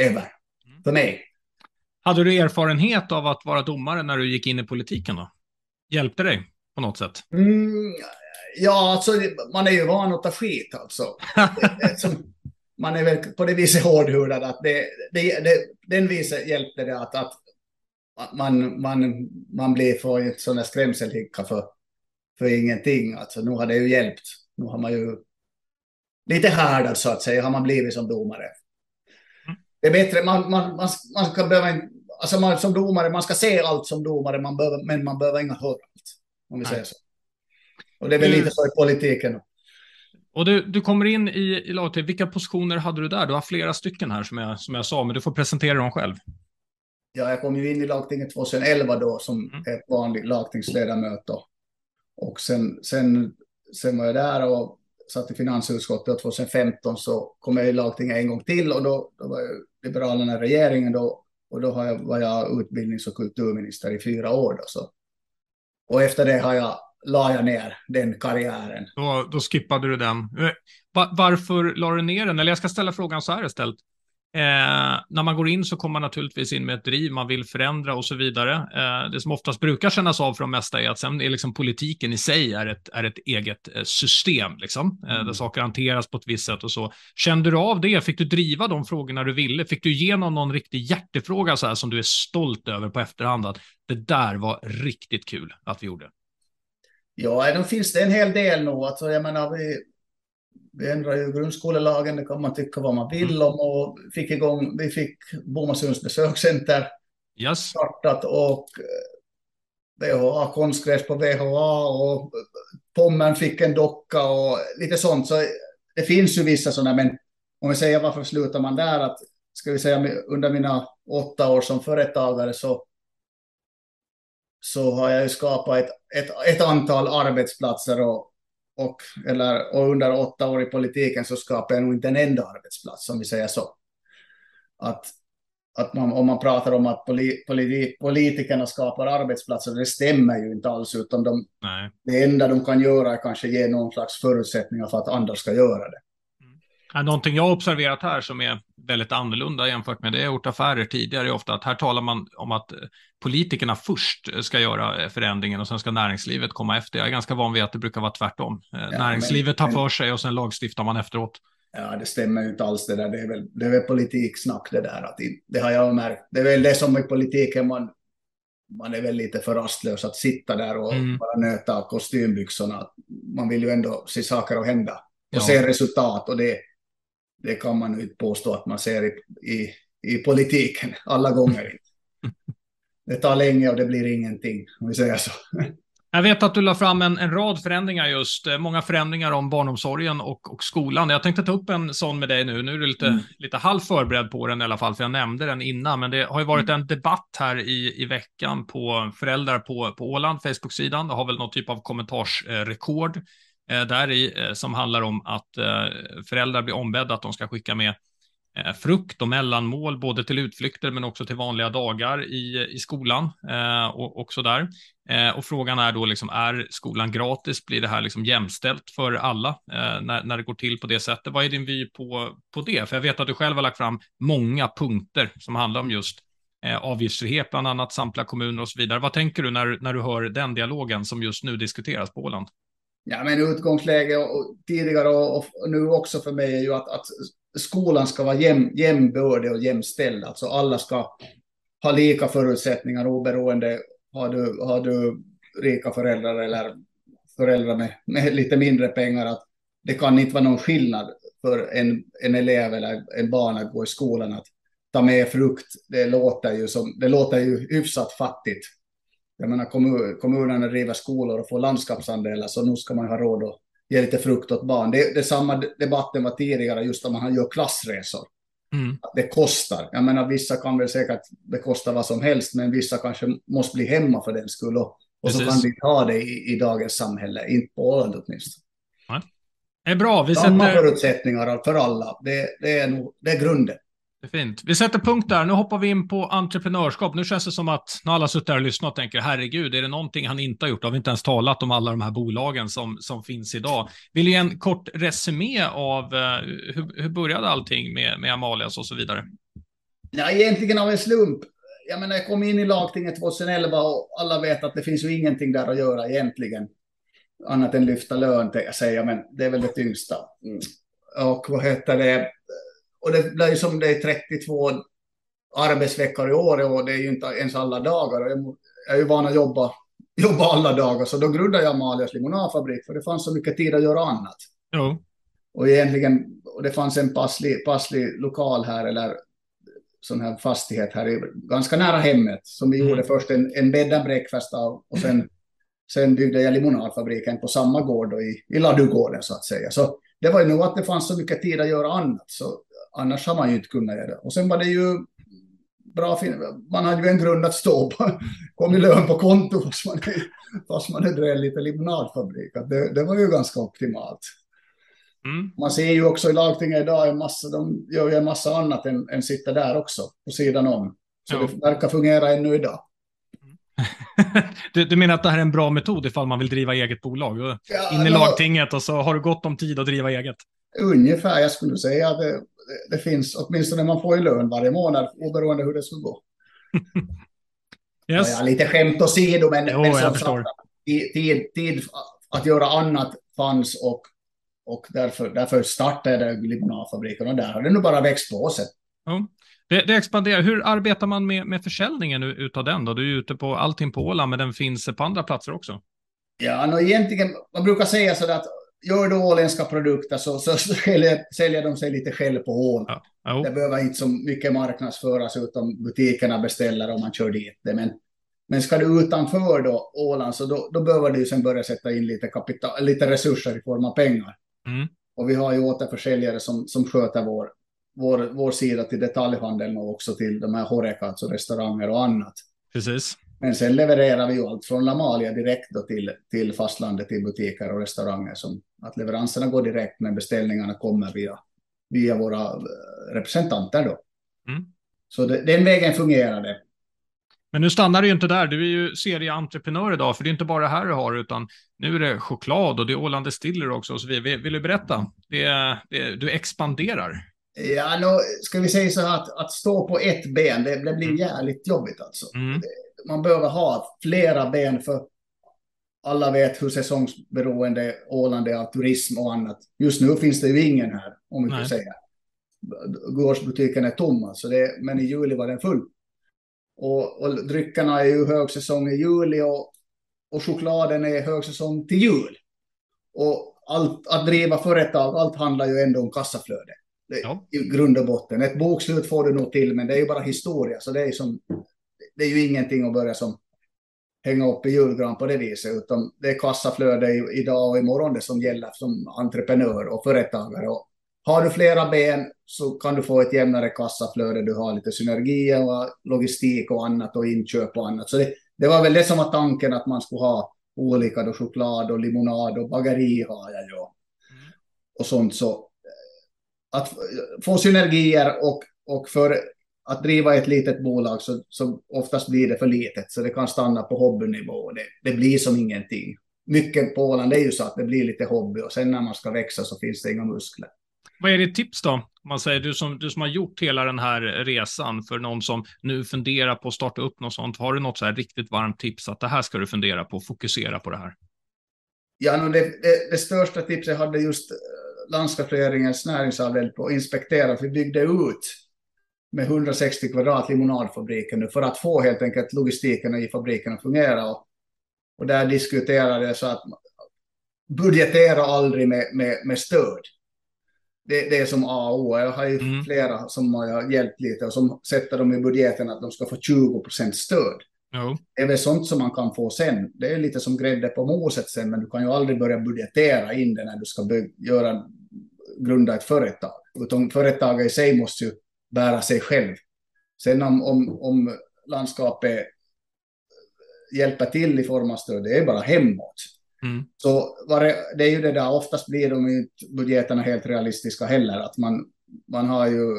ever för mig. Hade du erfarenhet av att vara domare när du gick in i politiken då? Hjälpte dig på något sätt? Mm, ja, alltså man är ju van att ta skit alltså. *laughs* man är väl på det viset hårdhudad att det, det, det, den viset hjälpte det att, att man, man, man blir en sån där skrämselhicka för, för ingenting. Alltså nu har det ju hjälpt. Nu har man ju lite härdad så att säga har man blivit som domare. Det är bättre, man, man, man, man ska behöva, alltså man, som domare, man ska se allt som domare, man behöver, men man behöver inte höra allt. Om vi säger så. Och det är väl lite så i politiken. Och du, du kommer in i, i lagtinget. Vilka positioner hade du där? Du har flera stycken här som jag, som jag sa, men du får presentera dem själv. Ja, jag kom ju in i lagtinget 2011 då som mm. ett vanligt lagtingsledamöte. Och sen, sen, sen var jag där och satt i finansutskottet och 2015 så kom jag i lagtinget en gång till och då, då var jag Liberalerna i regeringen då och då har jag, var jag utbildnings och kulturminister i fyra år. Då, så. Och efter det har jag la jag ner den karriären. Då, då skippade du den. Eh, varför la du ner den? Eller jag ska ställa frågan så här istället. Eh, när man går in så kommer man naturligtvis in med ett driv, man vill förändra och så vidare. Eh, det som oftast brukar kännas av för de mesta är att sen är liksom politiken i sig är ett, är ett eget eh, system, liksom, eh, mm. där saker hanteras på ett visst sätt och så. Kände du av det? Fick du driva de frågorna du ville? Fick du igenom någon riktig hjärtefråga så här som du är stolt över på efterhand? Att det där var riktigt kul att vi gjorde. Ja, då finns det en hel del nu. Alltså, jag menar, vi, vi ändrade ju grundskolelagen, det kan man tycka vad man vill mm. om. Och fick igång, vi fick Bomasunds besökscenter yes. startat och VHA, eh, konstgräs på VHA och Pommern fick en docka och lite sånt. Så det finns ju vissa sådana, men om vi säger varför slutar man där? Att, ska vi säga under mina åtta år som företagare så så har jag ju skapat ett, ett, ett antal arbetsplatser och, och, eller, och under åtta år i politiken så skapade jag nog inte en enda arbetsplats, om vi säger så. Att, att man, om man pratar om att poli, politi, politikerna skapar arbetsplatser, det stämmer ju inte alls, utan de, Nej. det enda de kan göra är kanske ge någon slags förutsättningar för att andra ska göra det. Någonting jag har observerat här som är väldigt annorlunda jämfört med det jag gjort affärer tidigare är ofta att här talar man om att politikerna först ska göra förändringen och sen ska näringslivet komma efter. Jag är ganska van vid att det brukar vara tvärtom. Eh, ja, näringslivet tar för sig och sen lagstiftar man efteråt. Ja, det stämmer ju inte alls det där. Det är väl, det är väl politiksnack det där. Att det har jag märkt. Det är väl det som i politiken man, man är väl lite för rastlös att sitta där och mm. bara nöta kostymbyxorna. Man vill ju ändå se saker och hända och ja. se resultat och det det kan man inte påstå att man ser i, i, i politiken alla gånger. *laughs* Det tar länge och det blir ingenting, om vi säger så. Jag vet att du la fram en, en, rad förändringar just, eh, många förändringar om barnomsorgen och, och skolan. Jag tänkte ta upp en sån med dig nu. Nu är du lite, mm. lite halv förberedd på den i alla fall, för jag nämnde den innan. Men det har ju varit mm. en debatt här i, i veckan på föräldrar på, på Åland, Facebook-sidan. Det har väl någon typ av kommentarsrekord. Eh, där i eh, som handlar om att eh, föräldrar blir ombedda att de ska skicka med frukt och mellanmål, både till utflykter men också till vanliga dagar i, i skolan eh, och, och så där. Eh, och frågan är då liksom, är skolan gratis? Blir det här liksom jämställt för alla eh, när, när det går till på det sättet? Vad är din vy på, på det? För jag vet att du själv har lagt fram många punkter som handlar om just avgiftsfrihet, bland annat samtliga kommuner och så vidare. Vad tänker du när, när du hör den dialogen som just nu diskuteras på Åland? Ja, men utgångsläge och, tidigare och, och, nu också för mig är ju att, att skolan ska vara jäm, jämbördig och jämställd. Alltså alla ska ha lika förutsättningar oberoende har du, har du rika föräldrar eller föräldrar med, med lite mindre pengar att det kan inte vara någon skillnad för en, en elev eller en barn att gå i skolan att ta med frukt. Det låter ju, som, det låter ju hyfsat fattigt. Jag menar kommun, kommunerna driver skolor och får landskapsandelar så nu ska man ha råd att ge lite frukt åt barn. Det, det samma debatten var tidigare just om man gör klassresor. Mm. det kostar. Jag menar vissa kan väl säkert bekosta vad som helst men vissa kanske måste bli hemma för den skull. Och, och så kan vi ha det i, i dagens samhälle, inte på Åland åtminstone. Det är bra. Vi Samma sätter... förutsättningar för alla. Det, det, är nog, det är grunden. Det är fint. Vi sätter punkt där. Nu hoppar vi in på entreprenörskap. Nu känns det som att när alla suttit där och lyssnat och tänker herregud, är det någonting han inte har gjort? Har vi inte ens talat om alla de här bolagen som, som finns idag? Vill du ge en kort resumé av uh, hur, hur började allting med, med Amalias och så vidare? Ja, egentligen av en slump. Jag menar, jag kom in i lagtinget 2011 och alla vet att det finns ju ingenting där att göra egentligen. Annat än lyfta lön, jag säga, men det är väl det tyngsta. Mm. Och vad heter det? Och det blir som det är 32 arbetsveckor i år och det är ju inte ens alla dagar. Jag är ju van att jobba, *laughs* jobba alla dagar, så då grundade jag Malias limonadfabrik, för det fanns så mycket tid att göra annat. Jo. Och egentligen, och det fanns en passlig, passlig lokal här, eller sån här fastighet här, ganska nära hemmet, som vi mm. gjorde först en, en bed and breakfast av, och sen, sen byggde jag limonadfabriken på samma gård då, i, i Ladugården så att säga. Så det var ju nog att det fanns så mycket tid att göra annat, så annars har man ju inte kunnat göra det. Och sen var det ju bra, man hade ju en grund att stå på, *laughs* kom i lön på konto fast man, fast man drev lite limonadfabrik. Det, det var ju ganska optimalt. Mm. Man ser ju också i lagtinget idag, en massa, de gör ju en massa annat än, än sitta där också på sidan om. Så jo. det verkar fungera ännu idag. *laughs* du, du, menar att det här är en bra metod ifall man vill driva eget bolag? Ja, in i lagtinget och så har du gott om tid att driva eget. Ungefär, jag skulle säga att det, det finns, åtminstone man får ju lön varje månad, oberoende hur det skulle gå. yes. ja, lite skämt åsido, men, jo, men som sagt, tid, tid att göra annat fanns och, och därför, därför startade limonadfabriken och där har det nu bara växt på sig. Ja. Det, det, expanderar. Hur arbetar man med, med försäljningen utav den då? Du är ute på allting på Åland, men den finns på andra platser också. Ja, no, egentligen, man brukar säga så att gör du åländska produkter så, så säljer, säljer de sig lite själv på Åland. Ja. Det behöver inte så mycket marknadsföras utan butikerna beställer om man kör dit det. Men, men ska du utanför då Åland så då, då behöver du sen börja sätta in lite, kapital, lite resurser i form av pengar. Mm. Och vi har ju återförsäljare som, som sköter vår, vår, vår sida till detaljhandeln och också till de här horekats och restauranger och annat. Precis. Men sen levererar vi ju allt från Lamalia direkt då till, till fastlandet till butiker och restauranger. Som att leveranserna går direkt men beställningarna kommer via, via våra eh, representanter då. Mm. Så det, den vägen fungerar det. Men nu stannar det ju inte där. Du är ju serieentreprenör idag, för det är inte bara det här du har, utan nu är det choklad och det är Åland Distiller också och så vidare. Vill, vill du berätta? Det, det, du expanderar. Ja, nu ska vi säga så här att, att stå på ett ben, det, det blir mm. jävligt jobbigt alltså. Mm. Man behöver ha flera ben för alla vet hur säsongsberoende Åland är av turism och annat. Just nu finns det ju ingen här, om vi får säga. Gårdsbutiken är tom, alltså det, men i juli var den full. Och, och dryckerna är ju högsäsong i juli och, och chokladen är högsäsong till jul. Och allt, att driva företag, allt handlar ju ändå om kassaflöde. Det, ja. I grund och botten. Ett bokslut får du nog till, men det är ju bara historia. Så det är som det är ju ingenting att börja som hänga upp i julgran på det viset, utan det är kassaflöde idag och imorgon det som gäller som entreprenör och företagare. Och har du flera ben så kan du få ett jämnare kassaflöde, du har lite synergier och logistik och annat och inköp och annat. Så det, det var väl det som var tanken att man skulle ha olika då, choklad och limonad och bageri har jag ju. Mm. Och sånt så eh, att få synergier och, och för att driva ett litet bolag så, så oftast blir det för litet, så det kan stanna på hobbynivå. Det, det blir som ingenting. Mycket på Åland är ju så att det blir lite hobby och sen när man ska växa så finns det inga muskler. Vad är ditt tips då? man säger, du som, du som har gjort hela den här resan för någon som nu funderar på att starta upp något sånt. Har du något så här riktigt varmt tips att det här ska du fundera på, fokusera på det här? Ja, det, det, det största tipset hade just eh, landskapsregeringens näringsavdelning på att inspektera. Vi byggde ut med 160 kvadrat limonadfabriken nu för att få helt enkelt logistiken i fabriken att fungera. Och, och där diskuterade jag så att budgetera aldrig med, med, med stöd. Det, det är som A och O. Jag har ju Mm. flera som har hjälpt lite och som sätter dem i budgeten att de ska få 20 procent stöd. Jo. Det är väl sånt som man kan få sen. Det är lite som grädde på moset sen, men du kan ju aldrig börja budgetera in det när du ska göra, grunda ett företag. Utan företaget i sig måste ju bära sig själv. Sen om, om, om landskapet hjälper till i form av stöd, det är bara hemåt. Mm. Så det, det är ju det där, oftast blir de inte budgeterna helt realistiska heller. Att man, man har ju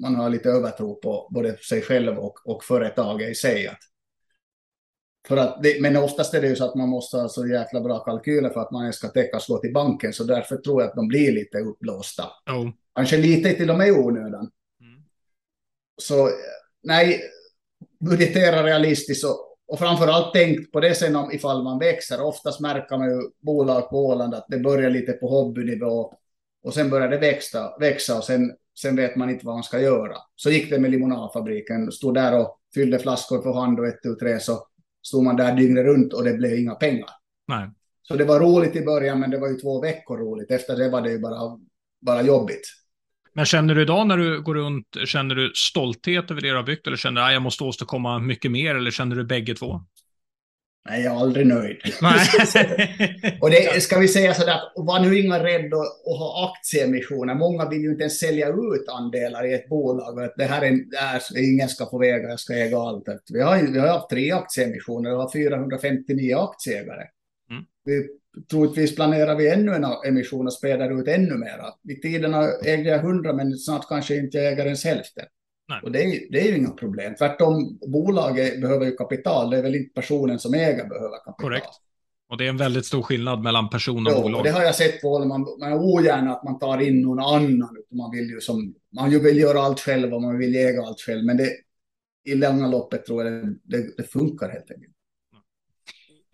man har lite övertro på både sig själv och, och företaget i sig. Att, för att det, men oftast är det ju så att man måste ha så jäkla bra kalkyler för att man ens ska täckas gå till banken. Så därför tror jag att de blir lite uppblåsta. Jo. Kanske lite till och med i onödan. Så nej, budgetera realistiskt och, och framför allt tänk på det sen om ifall man växer. Oftast märker man ju bolag på Åland att det börjar lite på hobbynivå och sen börjar det växa, växa och sen, sen vet man inte vad man ska göra. Så gick det med limonadfabriken, stod där och fyllde flaskor för hand och ett, tu, tre, så stod man där dygnet runt och det blev inga pengar. Nej. Så det var roligt i början, men det var ju två veckor roligt. Efter det var det ju bara, bara jobbigt. Men känner du idag när du går runt, känner du stolthet över det du har byggt eller känner du att jag måste åstadkomma mycket mer eller känner du bägge två? Nej, jag är aldrig nöjd. *laughs* Och det ska vi säga sådär, att var nu inga rädd att, att ha aktieemissioner. Många vill ju inte ens sälja ut andelar i ett bolag. Att det här är, det här, ingen ska få väga, jag ska äga allt. Vi har, vi har haft tre aktieemissioner och har 459 aktieägare. Mm. Vi, troligtvis planerar vi ännu en emission och späder ut ännu mera. I tiderna ägde jag 100 men snart kanske inte jag äger ens hälften. Nej. Och det är, det är ju inga problem. Tvärtom, bolaget behöver ju kapital. Det är väl inte personen som äger behöver kapital. Korrekt. Och det är en väldigt stor skillnad mellan person och Jo, bolag. och det har jag sett på. Man, man är ogärna att man tar in någon annan. Man vill ju som, man vill göra allt själv och man vill äga allt själv. Men det, i långa loppet tror jag det, det, det funkar helt enkelt.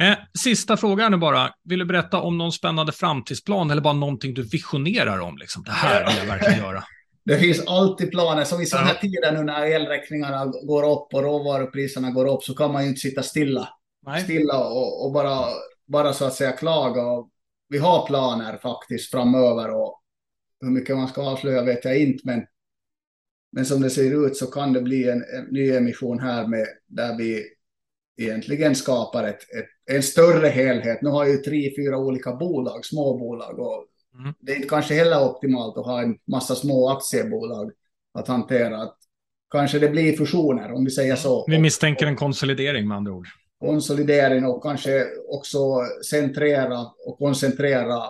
Eh, sista frågan nu bara. Vill du berätta om någon spännande framtidsplan eller bara någonting du visionerar om? Liksom? Det här vill jag verkligen göra. *laughs* Det finns alltid planer. Som i sådana här tider nu när elräkningarna går upp och råvarupriserna går upp så kan man ju inte sitta stilla. Nej. stilla och, och bara, bara så att säga klaga. Och vi har planer faktiskt framöver och hur mycket man ska avslöja vet jag inte. Men, men som det ser ut så kan det bli en, en ny emission här med, där vi egentligen skapar ett, ett, en större helhet. Nu har ju tre, fyra olika bolag, små bolag. Och Mm. Det är inte kanske heller optimalt att ha en massa små aktiebolag att hantera. Att kanske det blir fusioner, om vi säger så. Vi misstänker en konsolidering med andra ord. konsolidering och kanske också centrera och koncentrera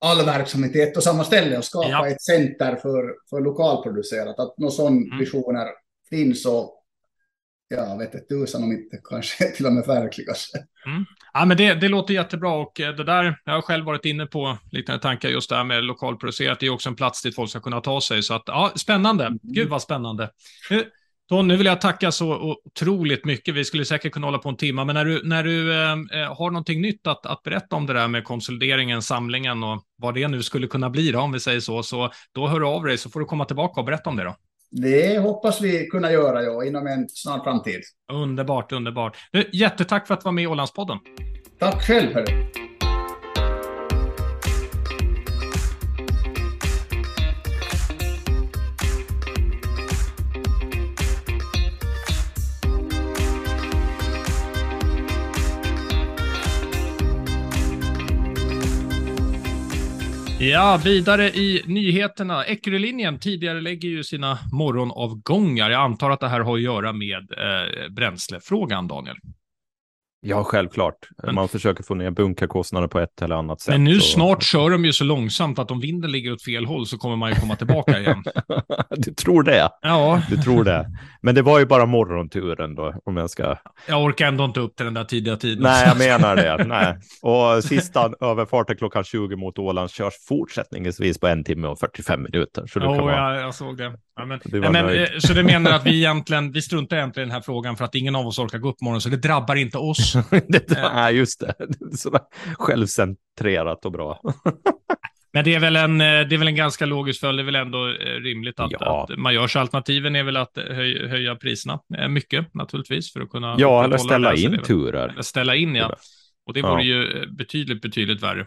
all verksamhet i ett och samma ställe och skapa Ja. ett center för, för lokalproducerat. Att några sådana Mm. visioner finns och jag vet inte tusan om inte kanske *laughs* till och med verkligas. Ja, men det, det låter jättebra och eh, det där, jag har själv varit inne på liknande tankar just det här med lokalproducerat. Det är också en plats dit folk ska kunna ta sig. Så att, ja, spännande. Gud vad spännande. Nu, Ton, nu vill jag tacka så otroligt mycket. Vi skulle säkert kunna hålla på en timme, men när du, när du eh, eh, har någonting nytt att, att berätta om det där med konsolideringen, samlingen och vad det nu skulle kunna bli då, om vi säger så, så då hör du av dig så får du komma tillbaka och berätta om det då. Det hoppas vi kunna göra ja, inom en snar framtid. Underbart, underbart. Du, jättetack för att du var med i Ålandspodden. Tack själv. Hörru. Ja, vidare i nyheterna. Eckerölinjen tidigare lägger ju sina morgonavgångar. Jag antar att det här har att göra med eh, bränslefrågan, Daniel. Ja, självklart. Men- Man försöker få ner bunkerkostnader på ett eller annat sätt. Men nu och- snart kör de ju så långsamt att om vinden ligger åt fel håll så kommer man ju komma tillbaka igen. *laughs* du tror det? Ja, Du tror det? Men det var ju bara morgonturen då, om jag ska... jag orkar ändå inte upp till den där tidiga tiden. Nej, jag *laughs* menar det. Nej. Och sista överfarten klockan 20 mot Åland körs fortsättningsvis på en timme och 45 minuter. Så du kan Jo, vara... jag, jag såg det. Ja, men, Du ja, men, eh, så det menar att vi egentligen, vi struntar egentligen i den här frågan för att ingen av oss orkar gå upp morgonen, så det drabbar inte oss. *laughs* det, nej, just det. Sådär självcentrerat och bra. *laughs* Men det är väl en, eh, det är väl en ganska logisk följd. Det är väl ändå eh, rimligt att, Ja. att man gör så. Alternativen är väl att eh, höj, höja priserna eh, mycket naturligtvis för att kunna Ja, eller ställa det. Det in turer. Eller ställa in, ja. Och det vore ja. ju betydligt, betydligt värre.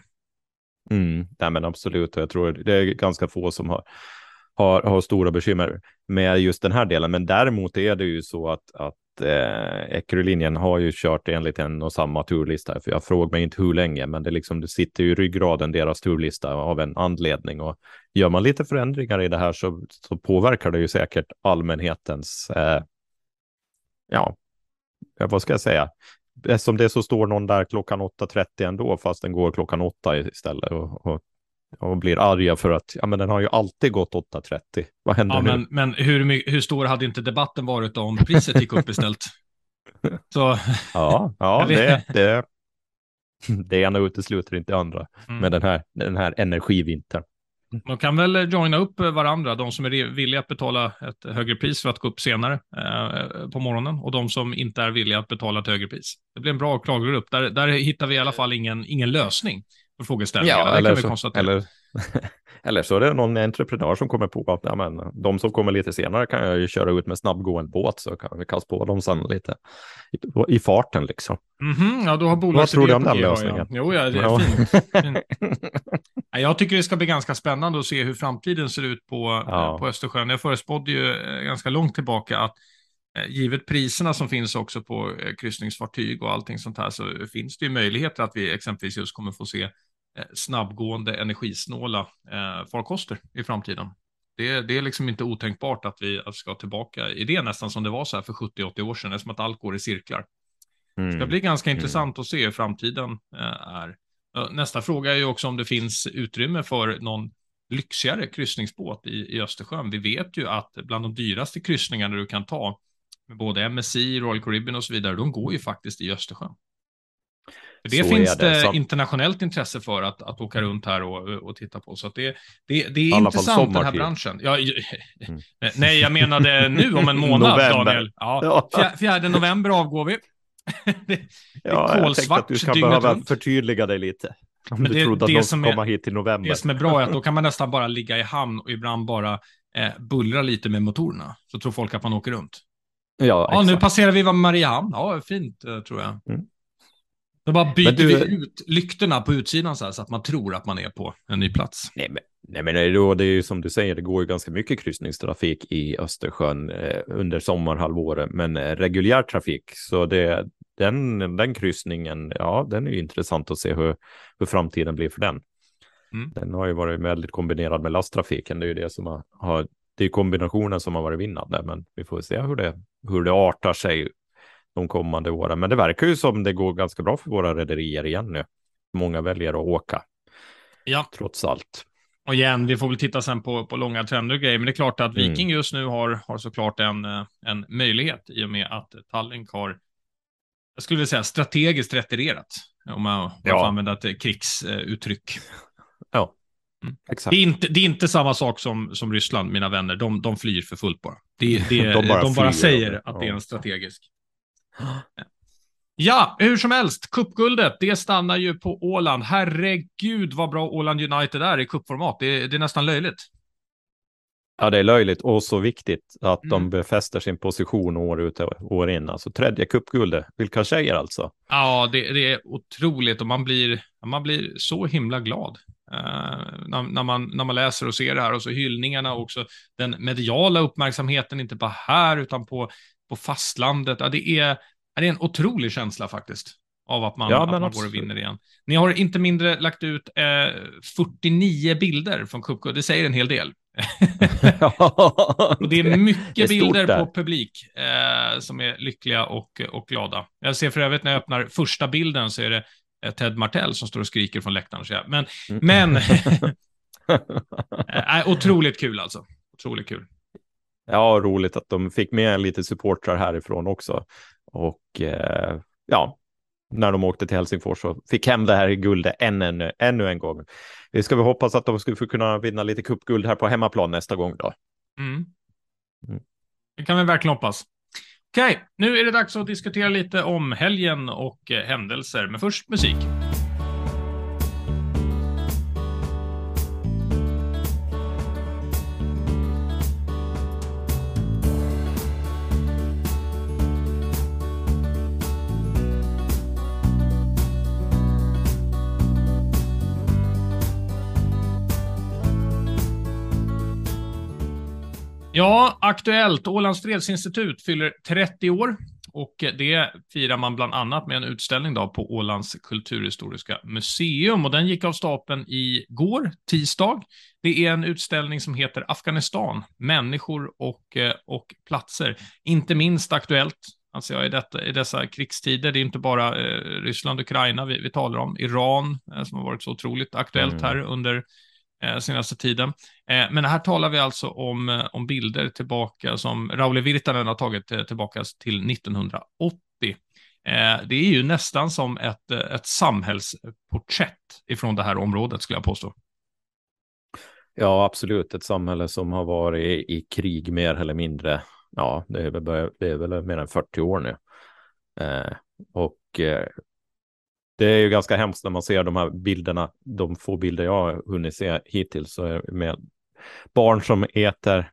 Mm, nej men absolut, och jag tror det är ganska få som har, har, har stora bekymmer med just den här delen. Men däremot är det ju så att, att eh, Eckerölinjen har ju kört enligt en och samma turlista. För jag frågar mig inte hur länge, men det, liksom, det sitter ju i ryggraden deras turlista av en anledning. Och gör man lite förändringar i det här så, så påverkar det ju säkert allmänhetens, eh, ja, vad ska jag säga, eftersom det så står någon där klockan 8.30 ändå, fast den går klockan 8 istället. Och, och, och blir arga för att ja, men den har ju alltid gått 8.30. Vad händer ja, nu? Men, men hur, hur stor hade inte debatten varit om priset gick upp istället? *laughs* Så... Ja, ja det, det, det ena utesluter inte det andra mm. med den här, den här energivintern. De kan väl joina upp varandra, de som är villiga att betala ett högre pris för att gå upp senare eh, på morgonen och de som inte är villiga att betala ett högre pris. Det blir en bra klaggrupp. Där, där hittar vi i alla fall ingen, ingen lösning på frågeställningen. Ja, eller, så, eller, *laughs* eller så är det någon entreprenör som kommer på att ja, men, de som kommer lite senare kan jag ju köra ut med snabbgående båt så kan vi kasta på dem sen lite i, i farten liksom. Mm -hmm, ja, då har Vad tror du om den lösningen? Ja. Jo, ja, det är ja. fint. fint. *laughs* Jag tycker det ska bli ganska spännande att se hur framtiden ser ut på, ja. på Östersjön. Jag förespådde ju eh, ganska långt tillbaka att givet priserna som finns också på eh, kryssningsfartyg och allting sånt här så finns det ju möjligheter att vi exempelvis just kommer få se snabbgående energisnåla farkoster i framtiden. Det, det är liksom inte otänkbart att vi ska tillbaka i det nästan som det var så här för 70-80 år sedan, eftersom att allt går i cirklar. Mm. Det ska bli ganska mm. intressant att se hur framtiden är. Nästa fråga är ju också om det finns utrymme för någon lyxigare kryssningsbåt i, i Östersjön. Vi vet ju att bland de dyraste kryssningarna du kan ta med både MSC, Royal Caribbean och så vidare, de går ju faktiskt i Östersjön. För det så finns det, det internationellt intresse för att, att åka runt här och, och titta på. Så det, det, det är intressant den här branschen. Ja, mm. *laughs* Nej, jag menade nu om en månad, Daniel. Ja, 4 november avgår vi. *laughs* det, ja, jag tänkte att du ska behöva runt. förtydliga dig lite. Om Men du det, trodde att de skulle komma hit i november. Det som är bra är att då *laughs* kan man nästan bara ligga i hamn och ibland bara eh, bullra lite med motorerna. Så tror folk att man åker runt. Ja, ja nu passerar vi Mariehamn. Ja, fint eh, tror jag. Mm. Då bara byter du... vi ut lyktorna på utsidan så, här, så att man tror att man är på en ny plats. Nej, men, nej, men det är ju som du säger, det går ju ganska mycket kryssningstrafik i Östersjön eh, under sommarhalvåret, men eh, reguljär trafik, så det, den, den kryssningen, ja, den är ju intressant att se hur, hur framtiden blir för den. Mm. Den har ju varit väldigt kombinerad med lasttrafiken, det är ju det som har, har det är kombinationen som har varit vinnande, men vi får se hur det, hur det artar sig de kommande åren. Men det verkar ju som det går ganska bra för våra rederier igen nu. Många väljer att åka. Ja. Trots allt. Och igen, vi får väl titta sen på, på långa trender och grejer, men det är klart att mm. Viking just nu har, har såklart en, eh, en möjlighet i och med att Tallink har, jag skulle vilja säga strategiskt retirerat, om man ja. får använda ett krigsuttryck. Mm. Det är, inte, det är inte samma sak som, som Ryssland, mina vänner. De, de flyr för fullt bara. Det, *laughs* det, de bara, de bara säger att det är en strategisk. Ja, hur som helst, cupguldet, det stannar ju på Åland. Herregud vad bra Åland United är i cupformat. Det, det är nästan löjligt. Ja, det är löjligt och så viktigt att mm. de befäster sin position år ut och år in. Alltså tredje cupguldet. Vilka tjejer alltså. Ja, det, det, är otroligt och man blir, man blir så himla glad. Uh, när, när, man, när man läser och ser det här och så hyllningarna och också den mediala uppmärksamheten, inte bara här utan på på fastlandet. Ja, det, är, det är en otrolig känsla faktiskt av att man, ja, att man går och vinner igen. Ni har inte mindre lagt ut eh, 49 bilder från Cupco. Det säger en hel del. *laughs* *laughs* och det är mycket det är bilder där. på publik eh, som är lyckliga och, och glada. Jag ser för övrigt när jag öppnar första bilden så är det eh, Ted Martell som står och skriker från läktaren. Så men, mm. men äh, *laughs* otroligt kul alltså. Otroligt kul. Ja, roligt att de fick med lite supportrar härifrån också. Och eh, ja, när de åkte till Helsingfors och fick hem det här guldet än, ännu, ännu en gång. Vi ska väl hoppas att de skulle få kunna vinna lite cupguld här på hemmaplan nästa gång då. Mm. Mm. Det kan vi verkligen hoppas. Okej, nu är det dags att diskutera lite om helgen och eh, händelser, men först musik. Ja, aktuellt. Ålands fredsinstitut fyller 30 år och det firar man bland annat med en utställning då på Ålands kulturhistoriska museum och den gick av stapeln i går, tisdag. Det är en utställning som heter Afghanistan, människor och, eh, och platser. Inte minst aktuellt Alltså jag, i, detta, i dessa krigstider, det är inte bara eh, Ryssland och Ukraina vi, vi talar om, Iran eh, som har varit så otroligt aktuellt mm. här under eh, Eh, senaste tiden. Eh, men här talar vi alltså om, eh, om bilder tillbaka som Rauli Virtanen har tagit tillbaka till 1980. det är ju nästan som ett, ett samhällsporträtt ifrån det här området skulle jag påstå. Ja, absolut. Ett samhälle som har varit i, i krig mer eller mindre ja, det är väl, det är väl mer än 40 år nu. Eh, och eh, det är ju ganska hemskt när man ser de här bilderna, de få bilder jag har hunnit se hittills, med barn som äter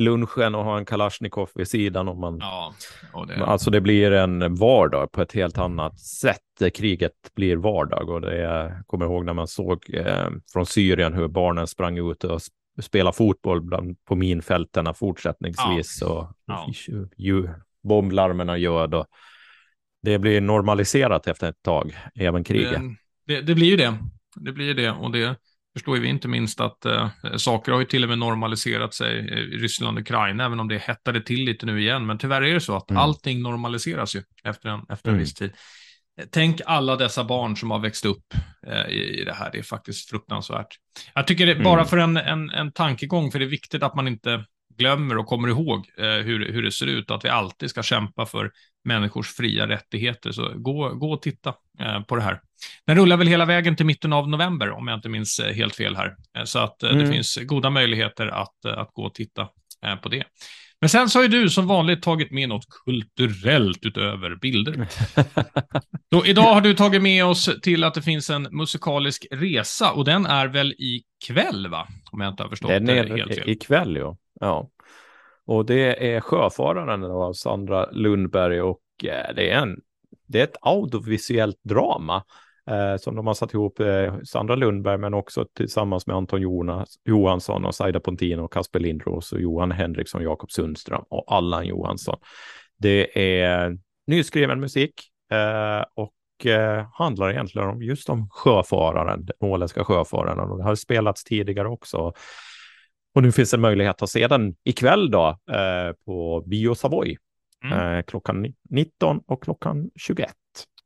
lunchen och har en Kalashnikov vid sidan. Och man, ja, och det... Alltså det blir en vardag på ett helt annat sätt. Kriget blir vardag och det är, kommer ihåg när man såg eh, från Syrien hur barnen sprang ut och spela fotboll bland, på minfältena fortsättningsvis. Ja. Och ja. Bomblarmerna göd och det blir normaliserat efter ett tag, även kriget. Det, det, det, blir ju det. Det blir ju det och det förstår vi inte minst att äh, saker har ju till och med normaliserat sig i Ryssland och Ukraina, även om det hettade till lite nu igen. Men tyvärr är det så att mm. allting normaliseras ju efter en, efter en mm. viss tid. Tänk alla dessa barn som har växt upp eh, i, det här. Det är faktiskt fruktansvärt. Jag tycker det, bara mm. för en, en, en tankegång, för det är viktigt att man inte glömmer och kommer ihåg eh, hur, hur det ser ut att vi alltid ska kämpa för människors fria rättigheter. Så gå, gå och titta eh, på det här. Den rullar väl hela vägen till mitten av november, om jag inte minns eh, helt fel här. Eh, så att mm. det finns goda möjligheter att, att gå och titta på det. Men sen så har ju du som vanligt tagit med något kulturellt utöver bilder. *laughs* Så idag har du tagit med oss till att det finns en musikalisk resa och den är väl ikväll, va? Om jag inte har förstått den är det helt fel. Ikväll, ja. ja. Och det är Sjöfararen av Sandra Lundberg och eh, det är, en, det är ett audiovisuellt drama eh, som de har satt ihop, eh, Sandra Lundberg, men också tillsammans med Anton Jonas, Johansson och Saida Pontino, Kasper Lindros och Johan Henriksson, Jakob Sundström och Allan Johansson. Det är nyskriven musik eh, och eh, handlar egentligen om just om sjöfararen, den åländska sjöfararen. Och det har spelats tidigare också. Och nu finns det möjlighet att se den ikväll då eh, på Bio Savoy. Mm. Eh, klockan 19 och klockan 21.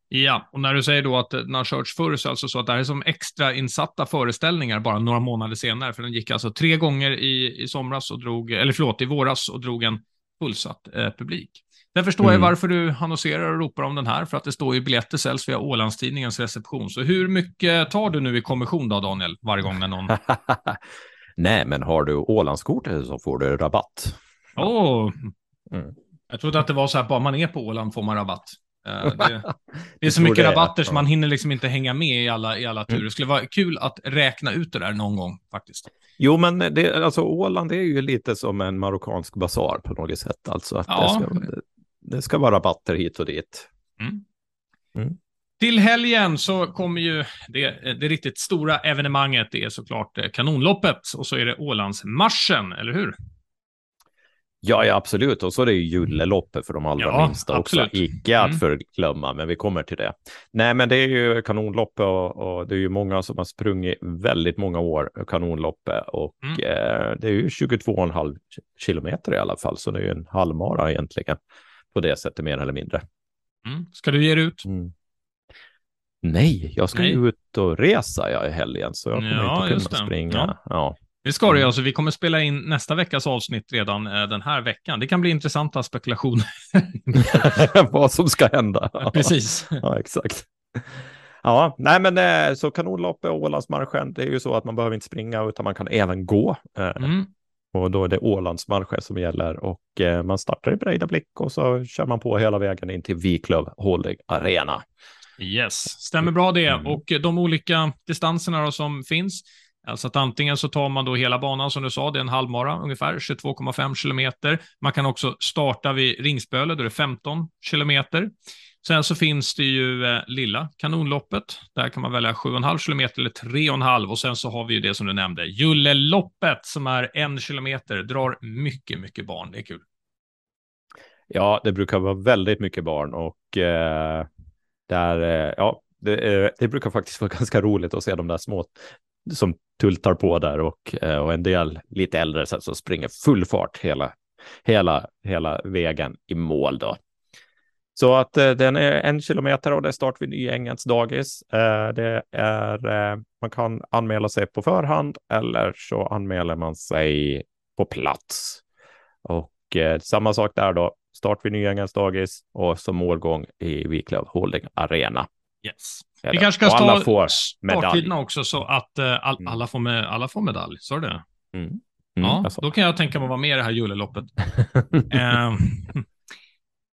Ja, och när du säger då att den har körts förr så är det alltså så att det här är som extra insatta föreställningar bara några månader senare, för den gick alltså tre gånger i, i somras och drog, eller förlåt, i våras och drog en fullsatt eh, publik. Sen förstår mm. jag varför du annonserar och ropar om den här, för att det står ju biljetter säljs via Ålandstidningens reception. Så hur mycket tar du nu i kommission då, Daniel, varje gång när någon... *laughs* Nej, men har du Ålandskortet så får du rabatt. Åh! Oh. Mm. Jag trodde att det var så här, bara man är på Åland får man rabatt. Eh, det, *laughs* det, är så mycket rabatter så man hinner liksom inte hänga med i alla, i alla turer. Det skulle vara kul att räkna ut det där någon gång faktiskt. Jo, men det, alltså Åland är ju lite som en marockansk basar på något sätt. Alltså att ja. det, ska, det, det, ska vara rabatter hit och dit. Mm. Mm. Till helgen så kommer ju det, det riktigt stora evenemanget. Det är såklart eh, kanonloppet och så är det Ålandsmarschen, eller hur? Ja, ja, absolut. Och så är det ju julleloppet för de allra ja, minsta absolut. också. Icke att mm. förglömma, men vi kommer till det. Nej, men det är ju kanonloppet och, och, det är ju många som har sprungit väldigt många år kanonloppet och mm. eh, det är ju 22,5 kilometer i alla fall, så det är ju en halvmara egentligen på det sättet mer eller mindre. Mm. Ska du ge dig ut? Mm. Nej, jag ska Nej. ju ut och resa jag i helgen, så jag kommer ja, inte kunna springa. Ja. ja. Det ska det alltså. Vi kommer spela in nästa veckas avsnitt redan eh, den här veckan. Det kan bli intressanta spekulationer. *laughs* Vad som ska hända. Ja, *laughs* precis. Ja, exakt. Ja, nej men eh, så kanonloppet och Ålandsmarschen, det är ju så att man behöver inte springa utan man kan även gå. Eh, mm. Och då är det Ålandsmarschen som gäller och man startar i Breidablick och så kör man på hela vägen in till Viklöv Holding Arena. Yes, stämmer bra det. Mm. Och de olika distanserna som finns, Alltså att antingen så tar man då hela banan som du sa, det är en halvmara ungefär, 22,5 kilometer. Man kan också starta vid Ringspöle, då är det 15 kilometer. Sen så finns det ju eh, lilla kanonloppet. Där kan man välja 7,5 kilometer eller 3,5 och sen så har vi ju det som du nämnde, Julleloppet som är en kilometer, drar mycket, mycket barn. Det är kul. Ja, det brukar vara väldigt mycket barn och eh, där, eh, ja, det, eh, det, brukar faktiskt vara *laughs* ganska roligt att se de där små som tultar på där och, eh, och en del lite äldre som springer full fart hela, hela, hela vägen i mål då. Så att den är en kilometer och det är start vid Nyängens dagis. Det är, man kan anmäla sig på förhand eller så anmäler man sig på plats. Och samma sak där då, start vid Nyängens dagis och så målgång i Wiklöf Holding Arena. Yes. Vi kanske ska alla stå starttiderna också så att uh, all, mm. alla, får med, alla får medalj. Sa du det? Mm. Mm, ja, då kan jag tänka mig att vara med i det här juleloppet. uh, *laughs*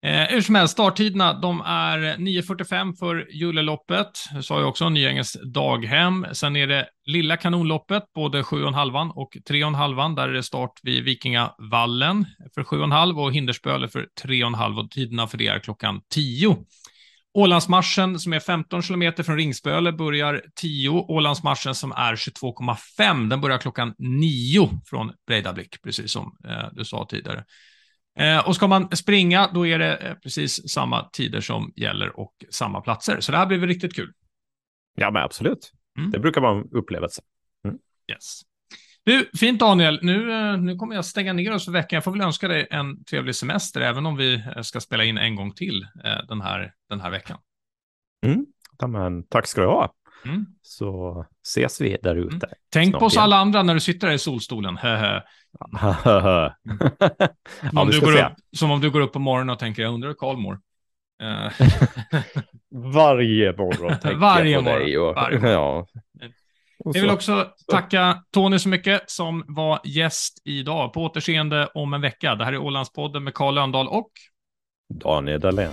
Eh, hur som helst, starttiderna de är 9.45 för juleloppet. Jag sa ju också Nyängens daghem. Sen är det Lilla kanonloppet, både 7,5 och 3,5. Där är det start vid Vikingavallen för 7,5 och Hindersböle för 3,5 och tiderna för det är klockan 10. Ålandsmarschen som är 15 kilometer från Ringsböle börjar 10. Ålandsmarschen som är 22,5 den börjar klockan 9 från Breidablick, precis som eh, du sa tidigare. Eh, och ska man springa, då är det eh, precis samma tider som gäller och samma platser. Så det här blir väl riktigt kul. Ja, men absolut. Mm. Det brukar vara en upplevelse. Mm. Yes. Du, fint Daniel. Nu, eh, nu kommer jag stänga ner oss för veckan. Jag får väl önska dig en trevlig semester, även om vi ska spela in en gång till den här, den här veckan. Mm. Ja, men, tack ska du ha. Mm. Så ses vi där ute. Mm. Tänk på oss igen. alla andra när du sitter där i solstolen. *laughs* ja, om du går upp, som om du går upp på morgonen och tänker, jag undrar hur Karl mår. Eh. *laughs* Varje morgon tänker Varje jag på morgon. dig. Och, Varje morgon. Ja. Jag vill också tacka Tony så mycket som var gäst idag. På återseende om en vecka. Det här är Ålandspodden med Karl Lönndahl och Daniel Dahlén.